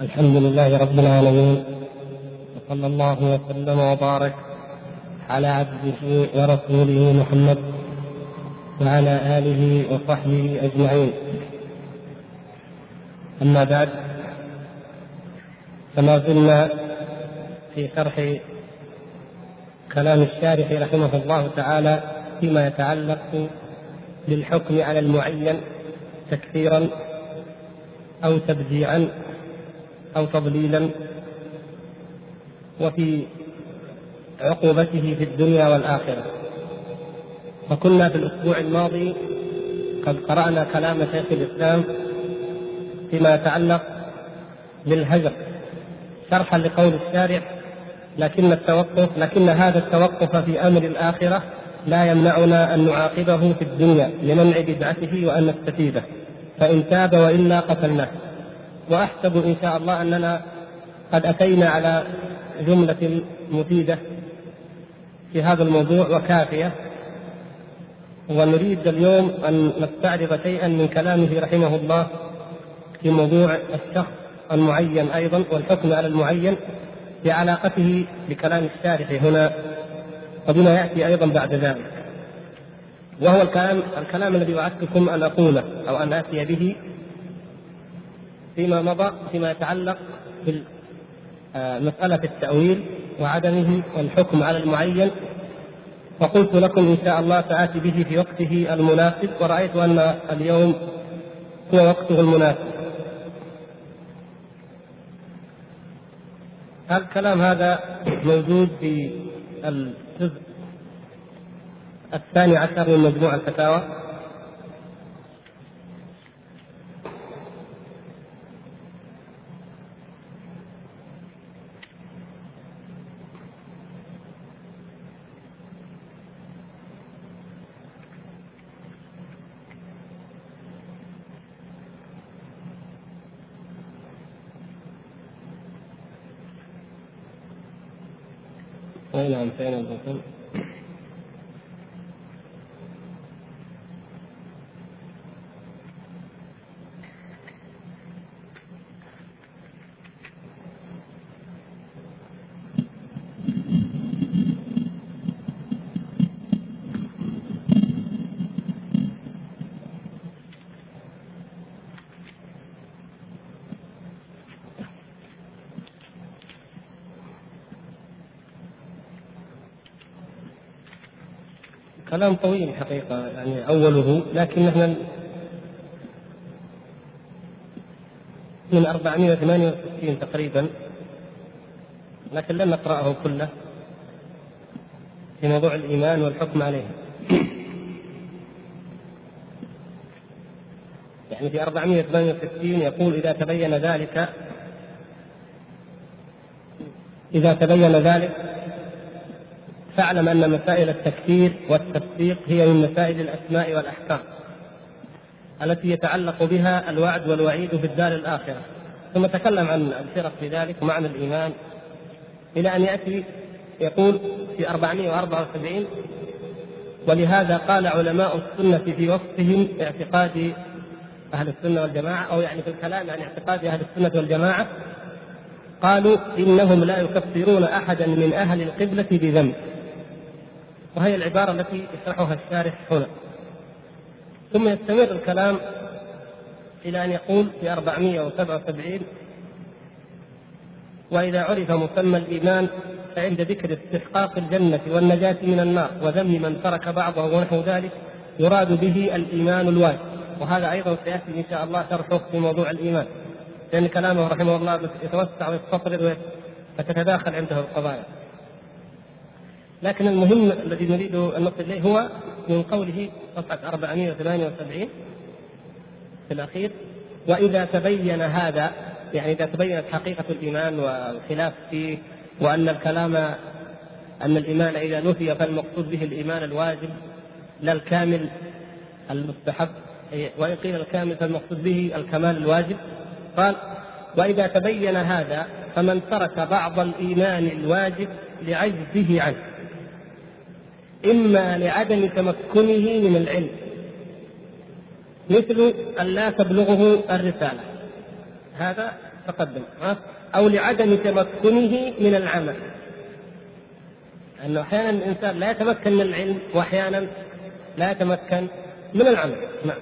الحمد لله رب العالمين وصلى الله وسلم وبارك على عبده ورسوله محمد وعلى آله وصحبه أجمعين. أما بعد فما زلنا في شرح كلام الشارح رحمه الله تعالى فيما يتعلق بالحكم على المعين تكثيرا أو تبديعا أو تضليلا وفي عقوبته في الدنيا والآخرة. وكنا في الأسبوع الماضي قد قرأنا كلام شيخ الإسلام فيما يتعلق بالهجر شرحا لقول الشارع لكن التوقف لكن هذا التوقف في أمر الآخرة لا يمنعنا أن نعاقبه في الدنيا لمنع بدعته وأن نستفيده فإن تاب وإلا قتلناه. وأحسب إن شاء الله أننا قد أتينا على جملة مفيدة في هذا الموضوع وكافية ونريد اليوم أن نستعرض شيئا من كلامه رحمه الله في موضوع الشخص المعين أيضا والحكم على المعين بعلاقته بكلام الشارح هنا وبما يأتي أيضا بعد ذلك. وهو الكلام الكلام الذي وعدتكم أن أقوله أو أن آتي به فيما مضى فيما يتعلق بمسألة التأويل وعدمه والحكم على المعين. وقلت لكم إن شاء الله سآتي به في وقته المناسب ورأيت أن اليوم هو وقته المناسب. الكلام هذا موجود في الجزء الثاني عشر من مجموع الفتاوى اي نعم فين البطن كلام طويل حقيقة يعني أوله لكن نحن من 468 تقريبا لكن لن نقرأه كله في موضوع الإيمان والحكم عليه. يعني في 468 يقول إذا تبين ذلك إذا تبين ذلك فاعلم أن مسائل التكفير والتصديق هي من مسائل الأسماء والأحكام التي يتعلق بها الوعد والوعيد في الدار الآخرة. ثم تكلم عن الفرق في ذلك ومعنى الإيمان إلى أن يأتي يقول في 474 ولهذا قال علماء السنة في وصفهم اعتقاد أهل السنة والجماعة أو يعني في الكلام عن اعتقاد أهل السنة والجماعة قالوا إنهم لا يكفرون أحدا من أهل القبلة بذنب. وهي العبارة التي يشرحها الشارح هنا. ثم يستمر الكلام إلى أن يقول في 477 وإذا عرف مسمى الإيمان فعند ذكر استحقاق الجنة والنجاة من النار وذم من ترك بعضه ونحو ذلك يراد به الإيمان الواجب. وهذا أيضا سيأتي إن شاء الله شرحه في موضوع الإيمان. لأن كلامه رحمه الله يتوسع ويستطرد وتتداخل عنده القضايا. لكن المهم الذي نريد أن نصل إليه هو من قوله صفحة 478 في الأخير وإذا تبين هذا يعني إذا تبينت حقيقة الإيمان والخلاف فيه وأن الكلام أن الإيمان إذا نفي فالمقصود به الإيمان الواجب لا الكامل المستحب وإن قيل الكامل فالمقصود به الكمال الواجب. قال وإذا تبين هذا فمن ترك بعض الإيمان الواجب لعجزه عنه. إما لعدم تمكنه من العلم. مثل أن لا تبلغه الرسالة. هذا تقدم أو لعدم تمكنه من العمل. أنه أحيانا الإنسان لا يتمكن من العلم وأحيانا لا يتمكن من العمل. نعم.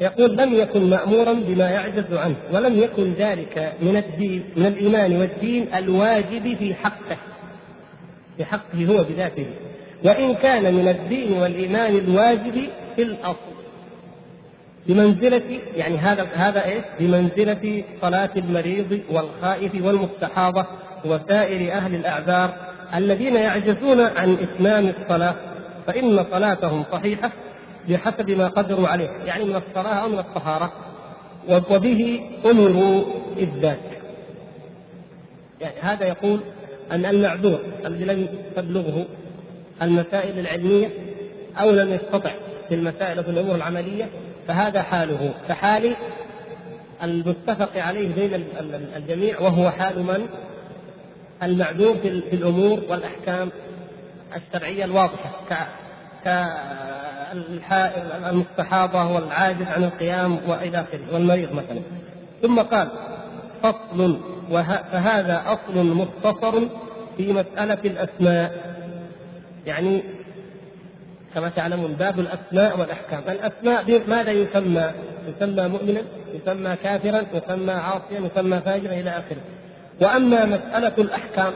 يقول لم يكن مأمورا بما يعجز عنه ولم يكن ذلك من الدين من الإيمان والدين الواجب في حقه في حقه هو بذاته. وإن كان من الدين والإيمان الواجب في الأصل. بمنزلة يعني هذا هذا إيش؟ بمنزلة صلاة المريض والخائف والمستحاضة وسائر أهل الأعذار الذين يعجزون عن إتمام الصلاة فإن صلاتهم صحيحة بحسب ما قدروا عليه يعني من الصلاة أو من الطهارة. وبه أمروا ذاك يعني هذا يقول أن المعذور الذي لم تبلغه المسائل العلمية أو لم يستطع في المسائل وفي الأمور العملية فهذا حاله. كحال المتفق عليه بين الجميع وهو حال من؟ المعذور في الأمور والأحكام الشرعية الواضحة كالمستحاضة والعاجز عن القيام وإلى آخره والمريض مثلا. ثم قال فصل فهذا أصل مختصر في مسألة الأسماء. يعني كما تعلمون باب الأسماء والأحكام. الأسماء ماذا يسمى؟ يسمى مؤمنا يسمى كافرا يسمى عاصيا يسمى فاجرا إلى آخره. وأما مسألة الأحكام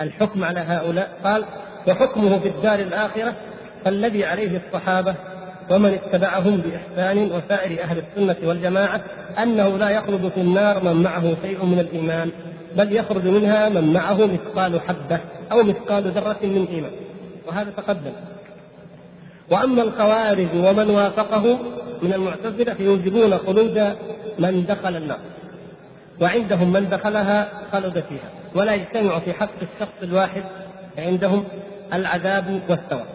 الحكم على هؤلاء قال وحكمه في الدار الآخرة فالذي عليه الصحابة ومن اتبعهم بإحسان وسائر أهل السنة والجماعة أنه لا يخلد في النار من معه شيء من الإيمان بل يخرج منها من معه مثقال حبة. أو مثقال ذرة من إيمان وهذا تقدم. وأما الخوارج ومن وافقه من المعتزلة فيوجبون خلود من دخل النار. وعندهم من دخلها خلد فيها. ولا يجتمع في حق الشخص الواحد عندهم العذاب والثواب.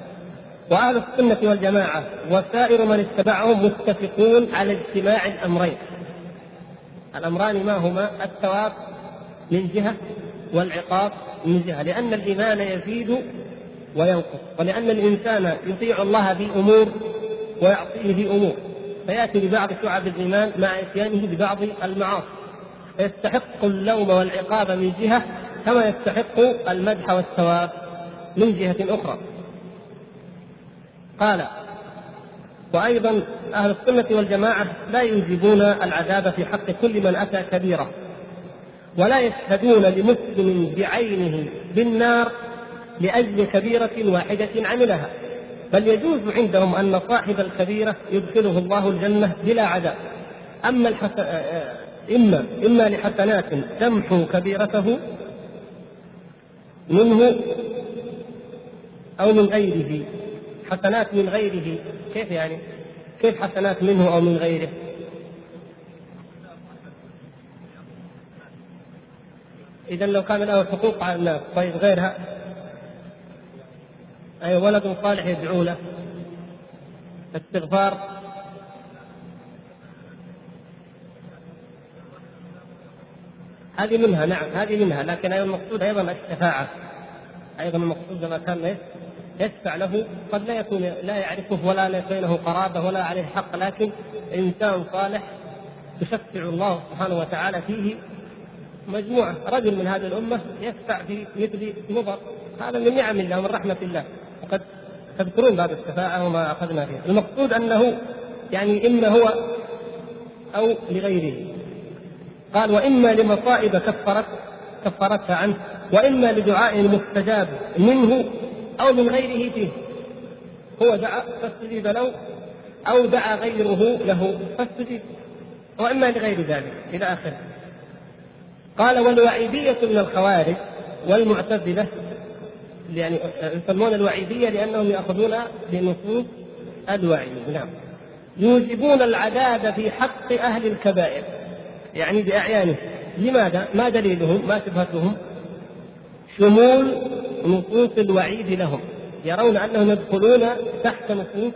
وأهل السنة والجماعة وسائر من اتبعهم متفقون على اجتماع الأمرين. الأمران ما هما؟ الثواب من جهة والعقاب من جهة لأن الإيمان يزيد وينقص ولأن الإنسان يطيع الله في أمور ويعصيه في أمور. فيأتي ببعض شعب الإيمان مع إتيانه ببعض المعاصي. فيستحق اللوم والعقاب من جهة كما يستحق المدح والثواب من جهة أخرى. قال وأيضا أهل السنة والجماعة لا يوجبون العذاب في حق كل من أتى كبيرة ولا يشهدون لمسلم بعينه بالنار لأجل كبيرة واحدة عملها بل يجوز عندهم أن صاحب الكبيرة يدخله الله الجنة بلا عذاب أما الحس... إما إما لحسنات تمحو كبيرته منه أو من غيره حسنات من غيره كيف يعني؟ كيف حسنات منه أو من غيره؟ إذا لو كان له حقوق على الناس طيب غيرها؟ أي ولد صالح يدعو له؟ استغفار؟ هذه منها نعم هذه منها لكن أيضا المقصود أيضا الشفاعة. أيضا المقصود لما كان يشفع له قد لا يكون لا يعرفه ولا بينه قرابة ولا عليه حق لكن إنسان صالح يشفع الله سبحانه وتعالى فيه مجموعة رجل من هذه الأمة يشفع في مثل مضر. هذا من نعم الله ومن رحمة الله. وقد تذكرون باب الشفاعة وما أخذنا فيه المقصود أنه يعني إما هو أو لغيره. قال وإما لمصائب كفرت كفرتها عنه وإما لدعاء مستجاب منه أو من غيره فيه. هو دعا فاستجيب له أو دعا غيره له فاستجيب. وإما لغير ذلك. إلى آخره. قال والوعيدية من الخوارج والمعتزلة يعني يسمون الوعيدية لأنهم يأخذون بنصوص الوعيد نعم يوجبون العذاب في حق أهل الكبائر يعني بأعيانه لماذا؟ ما دليلهم؟ ما شبهتهم؟ شمول نصوص الوعيد لهم يرون أنهم يدخلون تحت نصوص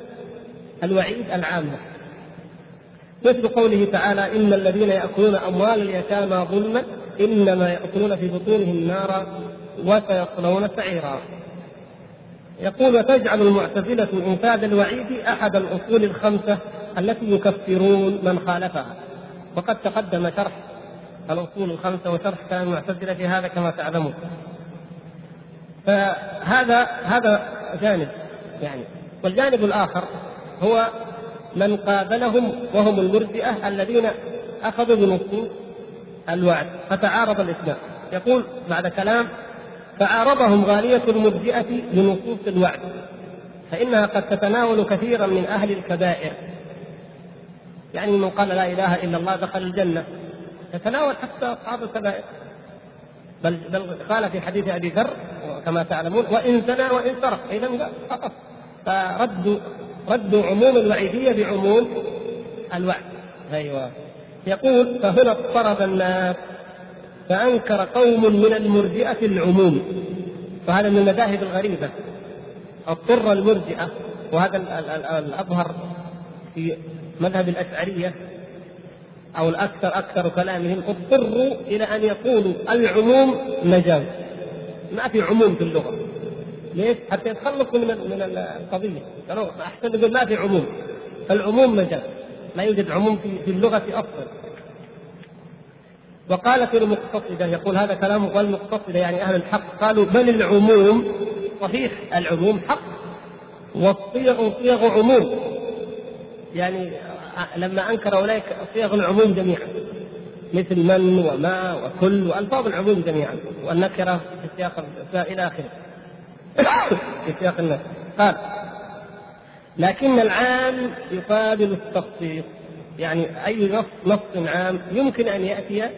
الوعيد العامة مثل قوله تعالى إن الذين يأكلون أموال اليتامى ظلما إنما يأكلون في بطونهم نارا وسيصلون سعيرا. يقول وتجعل المعتزلة إنفاذ الوعيد أحد الأصول الخمسة التي يكفرون من خالفها. وقد تقدم شرح الأصول الخمسة وشرح كلام المعتزلة في هذا كما تعلمون. فهذا هذا جانب يعني. والجانب الآخر هو من قابلهم وهم المرجئة الذين أخذوا بنصوص الوعد فتعارض الاثنان يقول بعد كلام فعارضهم غالية المرجئة بنصوص الوعد فإنها قد تتناول كثيرا من أهل الكبائر. يعني من قال لا إله إلا الله دخل الجنة. تتناول حتى أصحاب الكبائر. بل بل قال في حديث أبي ذر كما تعلمون وإن زنى وإن سرق إذا فقط. فرد رد عموم الوعيدية بعموم الوعد. أيوه. يقول فهنا اضطرب الناس فأنكر قوم من المرجئة العموم. فهذا من المذاهب الغريبة. اضطر المرجئة وهذا الأظهر في مذهب الأشعرية أو الأكثر أكثر كلامهم اضطروا إلى أن يقولوا العموم مجاز ما في عموم في اللغة. ليش؟ حتى يتخلصوا من من القضية. أحسن يقول ما في عموم. فالعموم مجاز لا يوجد عموم في اللغة أصلا. وقالت المقتصدة يقول هذا كلام والمقتصدة يعني أهل الحق قالوا بل العموم صحيح العموم حق والصيغ صيغ عموم. يعني لما أنكر أولئك صيغ العموم جميعا مثل من وما وكل وألفاظ العموم جميعا والنكرة في سياق إلى آخره في سياق الناس قال لكن العام يقابل التخصيص. يعني أي نص نص عام يمكن أن يأتي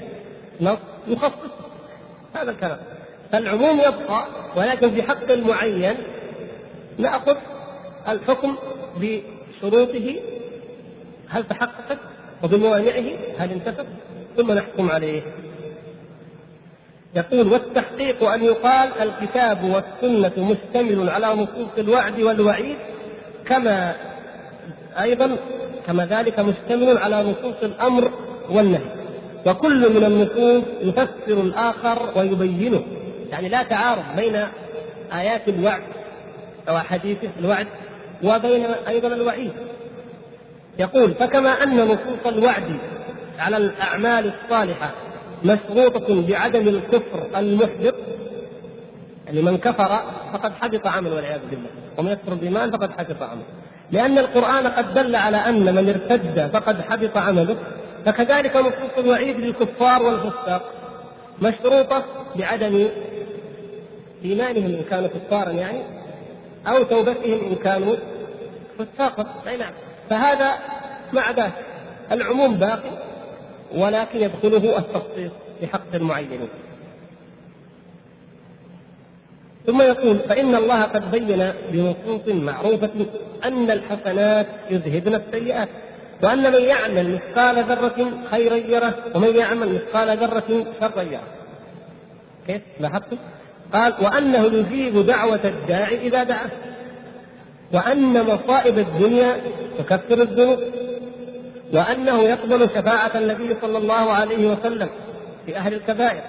نص يخصص هذا الكلام. فالعموم يبقى ولكن في حق معين نأخذ الحكم بشروطه. هل تحققت؟ وبموانعه هل انتفت؟ ثم نحكم عليه. يقول والتحقيق أن يقال الكتاب والسنة مشتمل على نصوص الوعد والوعيد كما أيضا كما ذلك مشتمل على نصوص الأمر والنهي. وكل من النصوص يفسر الآخر ويبينه. يعني لا تعارض بين آيات الوعد أو احاديث الوعد وبين أيضا الوعيد. يقول فكما أن نصوص الوعد على الأعمال الصالحة مشروطة بعدم الكفر المحبط يعني من كفر فقد حبط عمله والعياذ بالله. ومن يكفر بالإيمان فقد حبط عمله. لأن القرآن قد دل على أن من ارتد فقد حبط عمله فكذلك نصوص الوعيد للكفار والفساق مشروطة بعدم إيمانهم إن كانوا كفارا يعني أو توبتهم إن كانوا فساقا. أي نعم. فهذا مع ذلك. العموم باقي ولكن يدخله التخصيص في حق المعين ثم يقول فإن الله قد بين بنصوص معروفة أن الحسنات يذهبن السيئات وأن من يعمل مثقال ذرة خيرا يره ومن يعمل مثقال ذرة شرا يره. كيف؟ لاحظتم؟ قال وأنه يجيب دعوة الداعي إذا دعاه. وأن مصائب الدنيا تكفر الذنوب. وأنه يقبل شفاعة النبي صلى الله عليه وسلم في أهل الكبائر.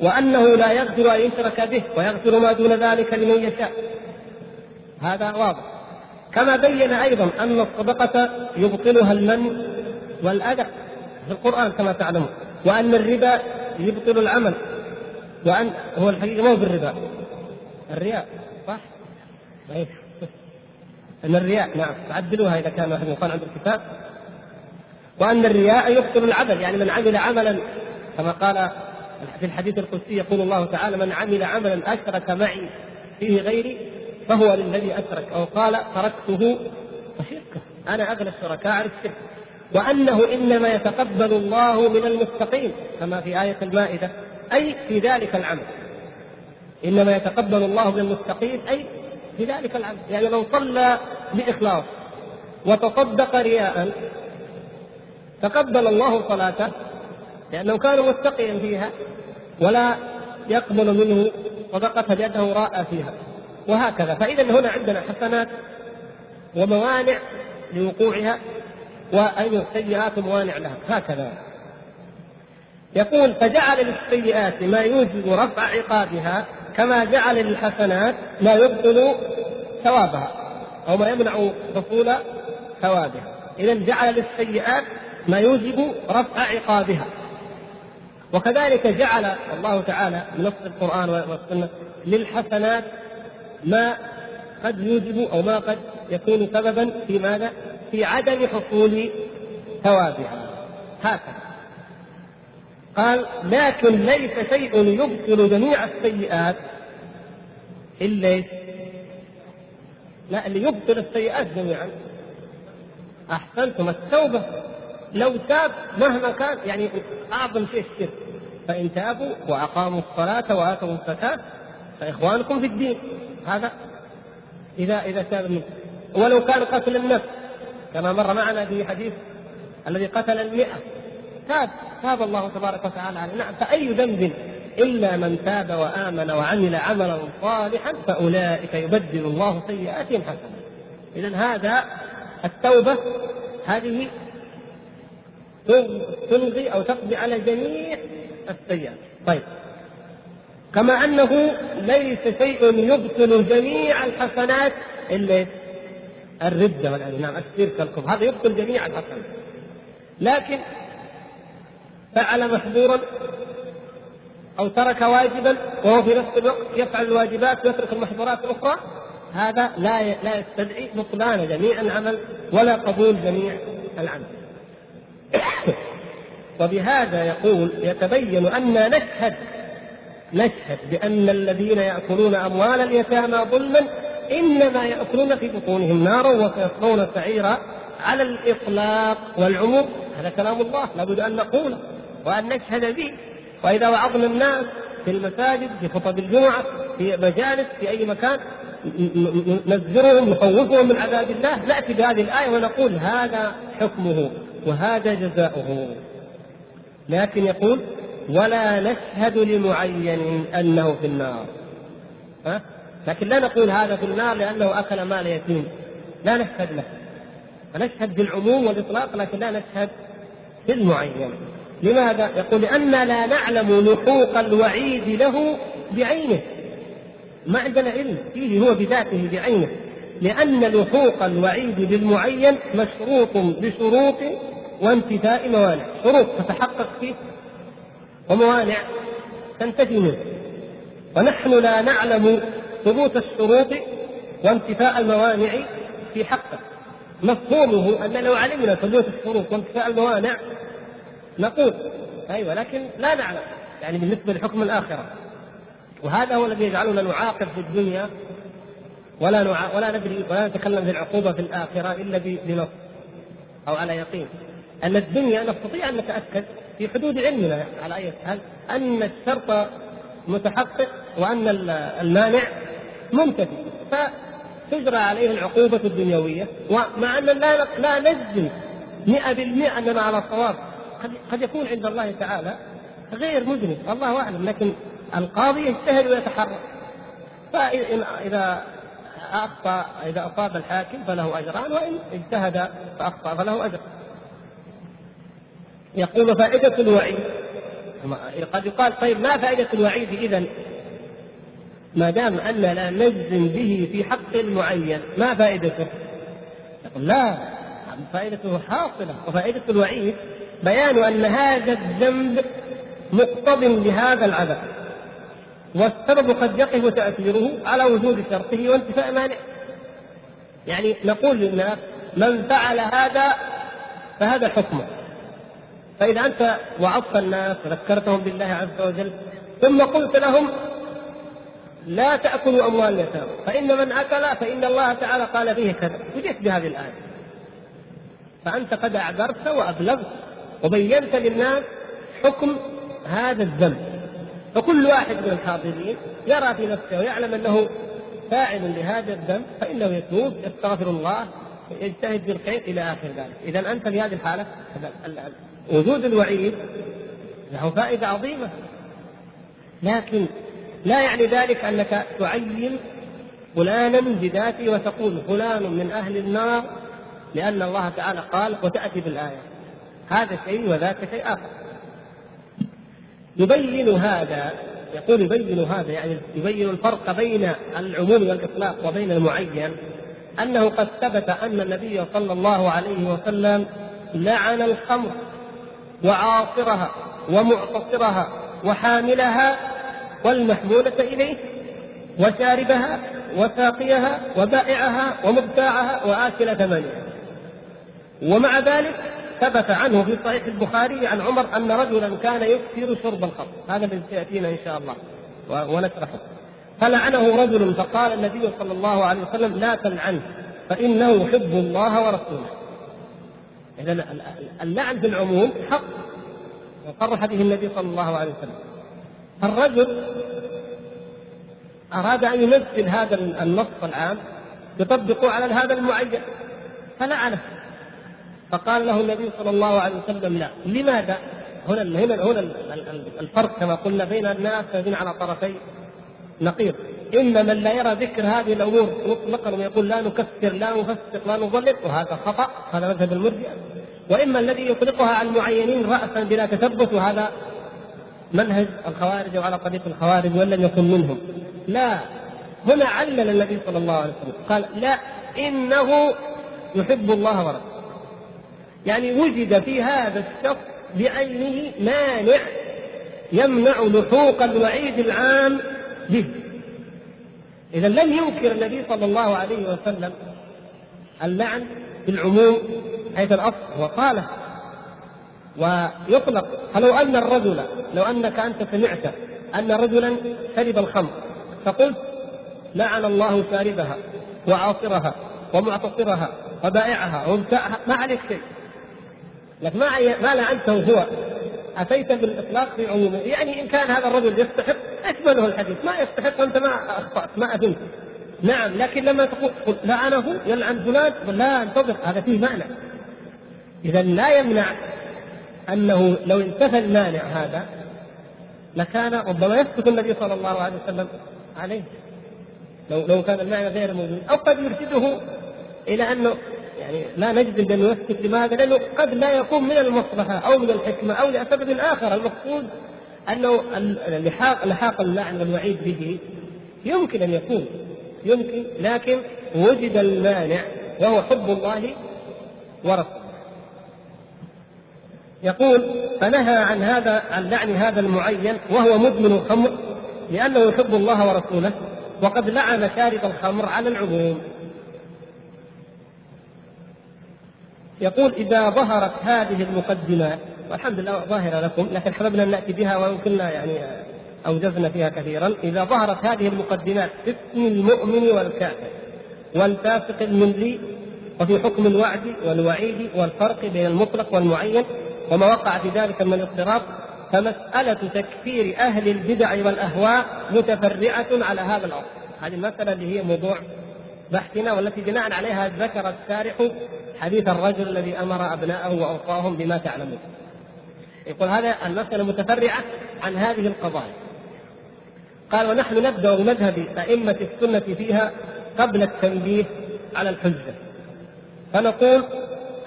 وأنه لا يغفر أن يشرك به ويغفر ما دون ذلك لمن يشاء هذا واضح كما بين أيضا أن الصدقة يبطلها المن والأذى في القرآن كما تعلمون وأن الربا يبطل العمل وأن هو الحقيقة مو بالربا الرياء صح؟ أيه. أن الرياء نعم عدلوها إذا كان واحد يقال عند الكتاب وأن الرياء يبطل العمل يعني من عمل عملا كما قال في الحديث القدسي يقول الله تعالى من عمل عملا أشرك معي فيه غيري فهو للذي أشرك. أو قال تركته وشركه. أنا أغنى الشركاء عن الشرك. وأنه إنما يتقبل الله من المتقين. كما في آية المائدة أي في ذلك العمل. إنما يتقبل الله من المتقين أي في ذلك العمل. يعني لو صلى بإخلاص وتصدق رياء تقبل الله صلاته لأنه كان متقيا فيها ولا يقبل منه صدقة لأنه راى فيها. وهكذا. فإذا هنا عندنا حسنات وموانع لوقوعها وأيضا سيئات موانع لها. هكذا. يقول فجعل للسيئات ما يوجب رفع عقابها كما جعل للحسنات ما يبطل ثوابها أو ما يمنع حصول ثوابها. إذا جعل للسيئات ما يوجب رفع عقابها. وكذلك جعل الله تعالى بنص القرآن والسنة للحسنات ما قد يوجب أو ما قد يكون سببا في ماذا؟ في عدم حصول ثوابها. هكذا. قال لكن ليس شيء يبطل جميع السيئات إلا لا اللي يبطل السيئات جميعا. أحسنتم التوبة. لو تاب مهما كان يعني أعظم شيء الشرك. فإن تابوا وأقاموا الصلاة وآتوا الزكاة فإخوانكم في الدين. هذا إذا إذا تاب منه ولو كان قتل النفس كما مر معنا في حديث الذي قتل المئة. تاب تاب الله تبارك وتعالى عليه. نعم فأي ذنب إلا من تاب وآمن وعمل عملا صالحا فأولئك يبدل الله سيئاتهم حسنات إذا هذا التوبة هذه تلغي أو تقضي على جميع السيئات طيب. كما أنه ليس شيء يبطل جميع الحسنات إلا الردة والعياذ نعم الشرك الكفر هذا يبطل جميع الحسنات. لكن فعل محظورا أو ترك واجبا وهو في نفس الوقت يفعل الواجبات ويترك المحظورات الأخرى هذا لا لا يستدعي بطلان جميع العمل ولا قبول جميع العمل. وبهذا يقول يتبين أن نشهد نشهد بأن الذين يأكلون أموال اليتامى ظلما إنما يأكلون في بطونهم نارا وسيصلون سعيرا على الإطلاق والعموم. هذا كلام الله لابد أن نقوله وأن نشهد به. وإذا وعظنا الناس في المساجد في خطب الجمعة في مجالس في أي مكان نزجرهم نخوفهم من عذاب الله نأتي بهذه الآية ونقول هذا حكمه وهذا جزاؤه. لكن يقول ولا نشهد لمعين أنه في النار. ها؟ لكن لا نقول هذا في النار لأنه أكل مال يتيم. لا نشهد له. فنشهد بالعموم والإطلاق لكن لا نشهد بالمعين. لماذا؟ يقول لأننا لا نعلم لحوق الوعيد له بعينه. ما عندنا علم. فيه هو بذاته بعينه. لأن لحوق الوعيد بالمعين مشروط بشروط وانتفاء موانع شروط تتحقق فيه وموانع تنتفي منه ونحن لا نعلم ثبوت الشروط وانتفاء الموانع في حقه مفهومه أن لو علمنا ثبوت الشروط وانتفاء الموانع نقول أيوة لكن لا نعلم يعني بالنسبة لحكم الآخرة. وهذا هو الذي يجعلنا نعاقب في الدنيا ولا نع... ولا ندري ولا نتكلم في العقوبة في الآخرة إلا بنص أو على يقين. أن الدنيا نستطيع أن نتأكد في حدود علمنا على أي حال أن الشرط متحقق وأن المانع منتفي فتجرى عليه العقوبة الدنيوية ومع أن لا لا نجزم 100% أننا على صواب قد قد يكون عند الله تعالى غير مذنب الله أعلم. لكن القاضي يجتهد ويتحرك. فإذا أخطأ إذا أصاب الحاكم فله أجران وإن اجتهد فأخطأ فله أجر. يقول فائدة الوعيد. قد يقال طيب ما فائدة الوعيد إذا ما دام أن لا نجزم به في حق معين ما فائدته؟ يقول لا فائدته حاصلة. وفائدة الوعيد بيان أن هذا الذنب مقتض لهذا العذاب. والسبب قد يقف تأثيره على وجود شرطه وانتفاء مانع يعني نقول للناس من فعل هذا فهذا حكمه. فإذا أنت وعظت الناس وذكرتهم بالله عز وجل ثم قلت لهم لا تأكلوا أموال اليتامى فإن من أكل فإن الله تعالى قال فيه كذا. وجئت بهذه الآية. فأنت قد أعذرت وأبلغت وبينت للناس حكم هذا الذنب. فكل واحد من الحاضرين يرى في نفسه ويعلم أنه فاعل لهذا الذنب فإنه يتوب يستغفر الله يجتهد بالخير إلى آخر ذلك. إذا أنت في هذه الحالة وجود الوعيد له فائدة عظيمة. لكن لا يعني ذلك أنك تعين فلانا بذاته وتقول فلان من أهل النار لأن الله تعالى قال وتأتي بالآية. هذا شيء وذاك شيء آخر. يبين هذا يقول يبين هذا يعني يبين الفرق بين العموم والإطلاق وبين المعين أنه قد ثبت أن النبي صلى الله عليه وسلم لعن الخمر. وعاصرها ومعتصرها وحاملها والمحمولة إليه وشاربها وساقيها وبائعها ومبتاعها وآكل ثمنها. ومع ذلك ثبت عنه في صحيح البخاري عن عمر أن رجلا كان يكثر شرب الخمر. هذا الذي سيأتينا إن شاء الله ونشرحه. فلعنه رجل فقال النبي صلى الله عليه وسلم لا تلعنه فإنه يحب الله ورسوله. إذا اللعن في العموم حق. وصرح به النبي صلى الله عليه وسلم. الرجل أراد أن يمثل هذا النص العام يطبقه على هذا المعين. فلعنه فقال له النبي صلى الله عليه وسلم لا. لماذا؟ هنا هنا هنا الفرق كما قلنا بين الناس الذين على طرفي نقيض. اما من لا يرى ذكر هذه الأمور مطلقا ويقول لا نكفر لا نفسق لا نضلل وهذا خطأ هذا مذهب المرجئة. وإما الذي يطلقها على المعينين راسا بلا تثبت وهذا منهج الخوارج وعلى طريق الخوارج وإن لم يكن منهم. لا هنا علل النبي صلى الله عليه وسلم قال لا إنه يحب الله ورسوله. يعني وجد في هذا الشخص بعينه مانع يمنع لحوق الوعيد العام به. إذا لم ينكر النبي صلى الله عليه وسلم اللعن بالعموم حيث الأصل وقاله ويطلق فلو أن الرجل لو أنك أنت سمعت أن رجلا شرب الخمر فقلت لعن الله شاربها وعاصرها ومعتصرها وبائعها ومبتاعها ما عليك شيء. لكن ما ما لعنته هو. أتيت بالإطلاق في عمومه؟ يعني إن كان هذا الرجل يستحق اكمله الحديث. ما يستحق أنت ما أخطأت ما أذنت. نعم لكن لما تقول لعنه يلعن فلان لا انتظر هذا فيه معنى. إذا لا يمنع أنه لو انتفى المانع هذا لكان ربما يسكت النبي صلى الله عليه وسلم عليه. لو لو كان المعنى غير موجود. أو قد يرشده إلى أنه يعني لا نجزم بانه يسكت لماذا؟ لأنه قد لا يكون من المصلحة أو من الحكمة أو لسبب آخر. المقصود أنه لحاق لحاق اللعن والوعيد به يمكن أن يكون يمكن لكن وجد المانع وهو حب الله ورسوله. يقول فنهى عن هذا عن لعن هذا المعين وهو مدمن الخمر لأنه يحب الله ورسوله وقد لعن شارب الخمر على العموم. يقول إذا ظهرت هذه المقدمات والحمد لله ظاهرة لكم لكن حببنا أن نأتي بها وإن كنا يعني أوجزنا فيها كثيرا إذا ظهرت هذه المقدمات في اسم المؤمن والكافر والفاسق المنزي وفي حكم الوعد والوعيد والفرق بين المطلق والمعين وما وقع في ذلك من الاضطراب فمسألة تكفير أهل البدع والأهواء متفرعة على هذا الأمر هذه المسألة اللي هي موضوع بحثنا والتي بناء عليها ذكر الشارح حديث الرجل الذي أمر أبناءه واوصاهم بما تعلمون. يقول هذا المسألة متفرعة عن هذه القضايا. قال ونحن نبدأ بمذهب أئمة السنة فيها قبل التنبيه على الحجة. فنقول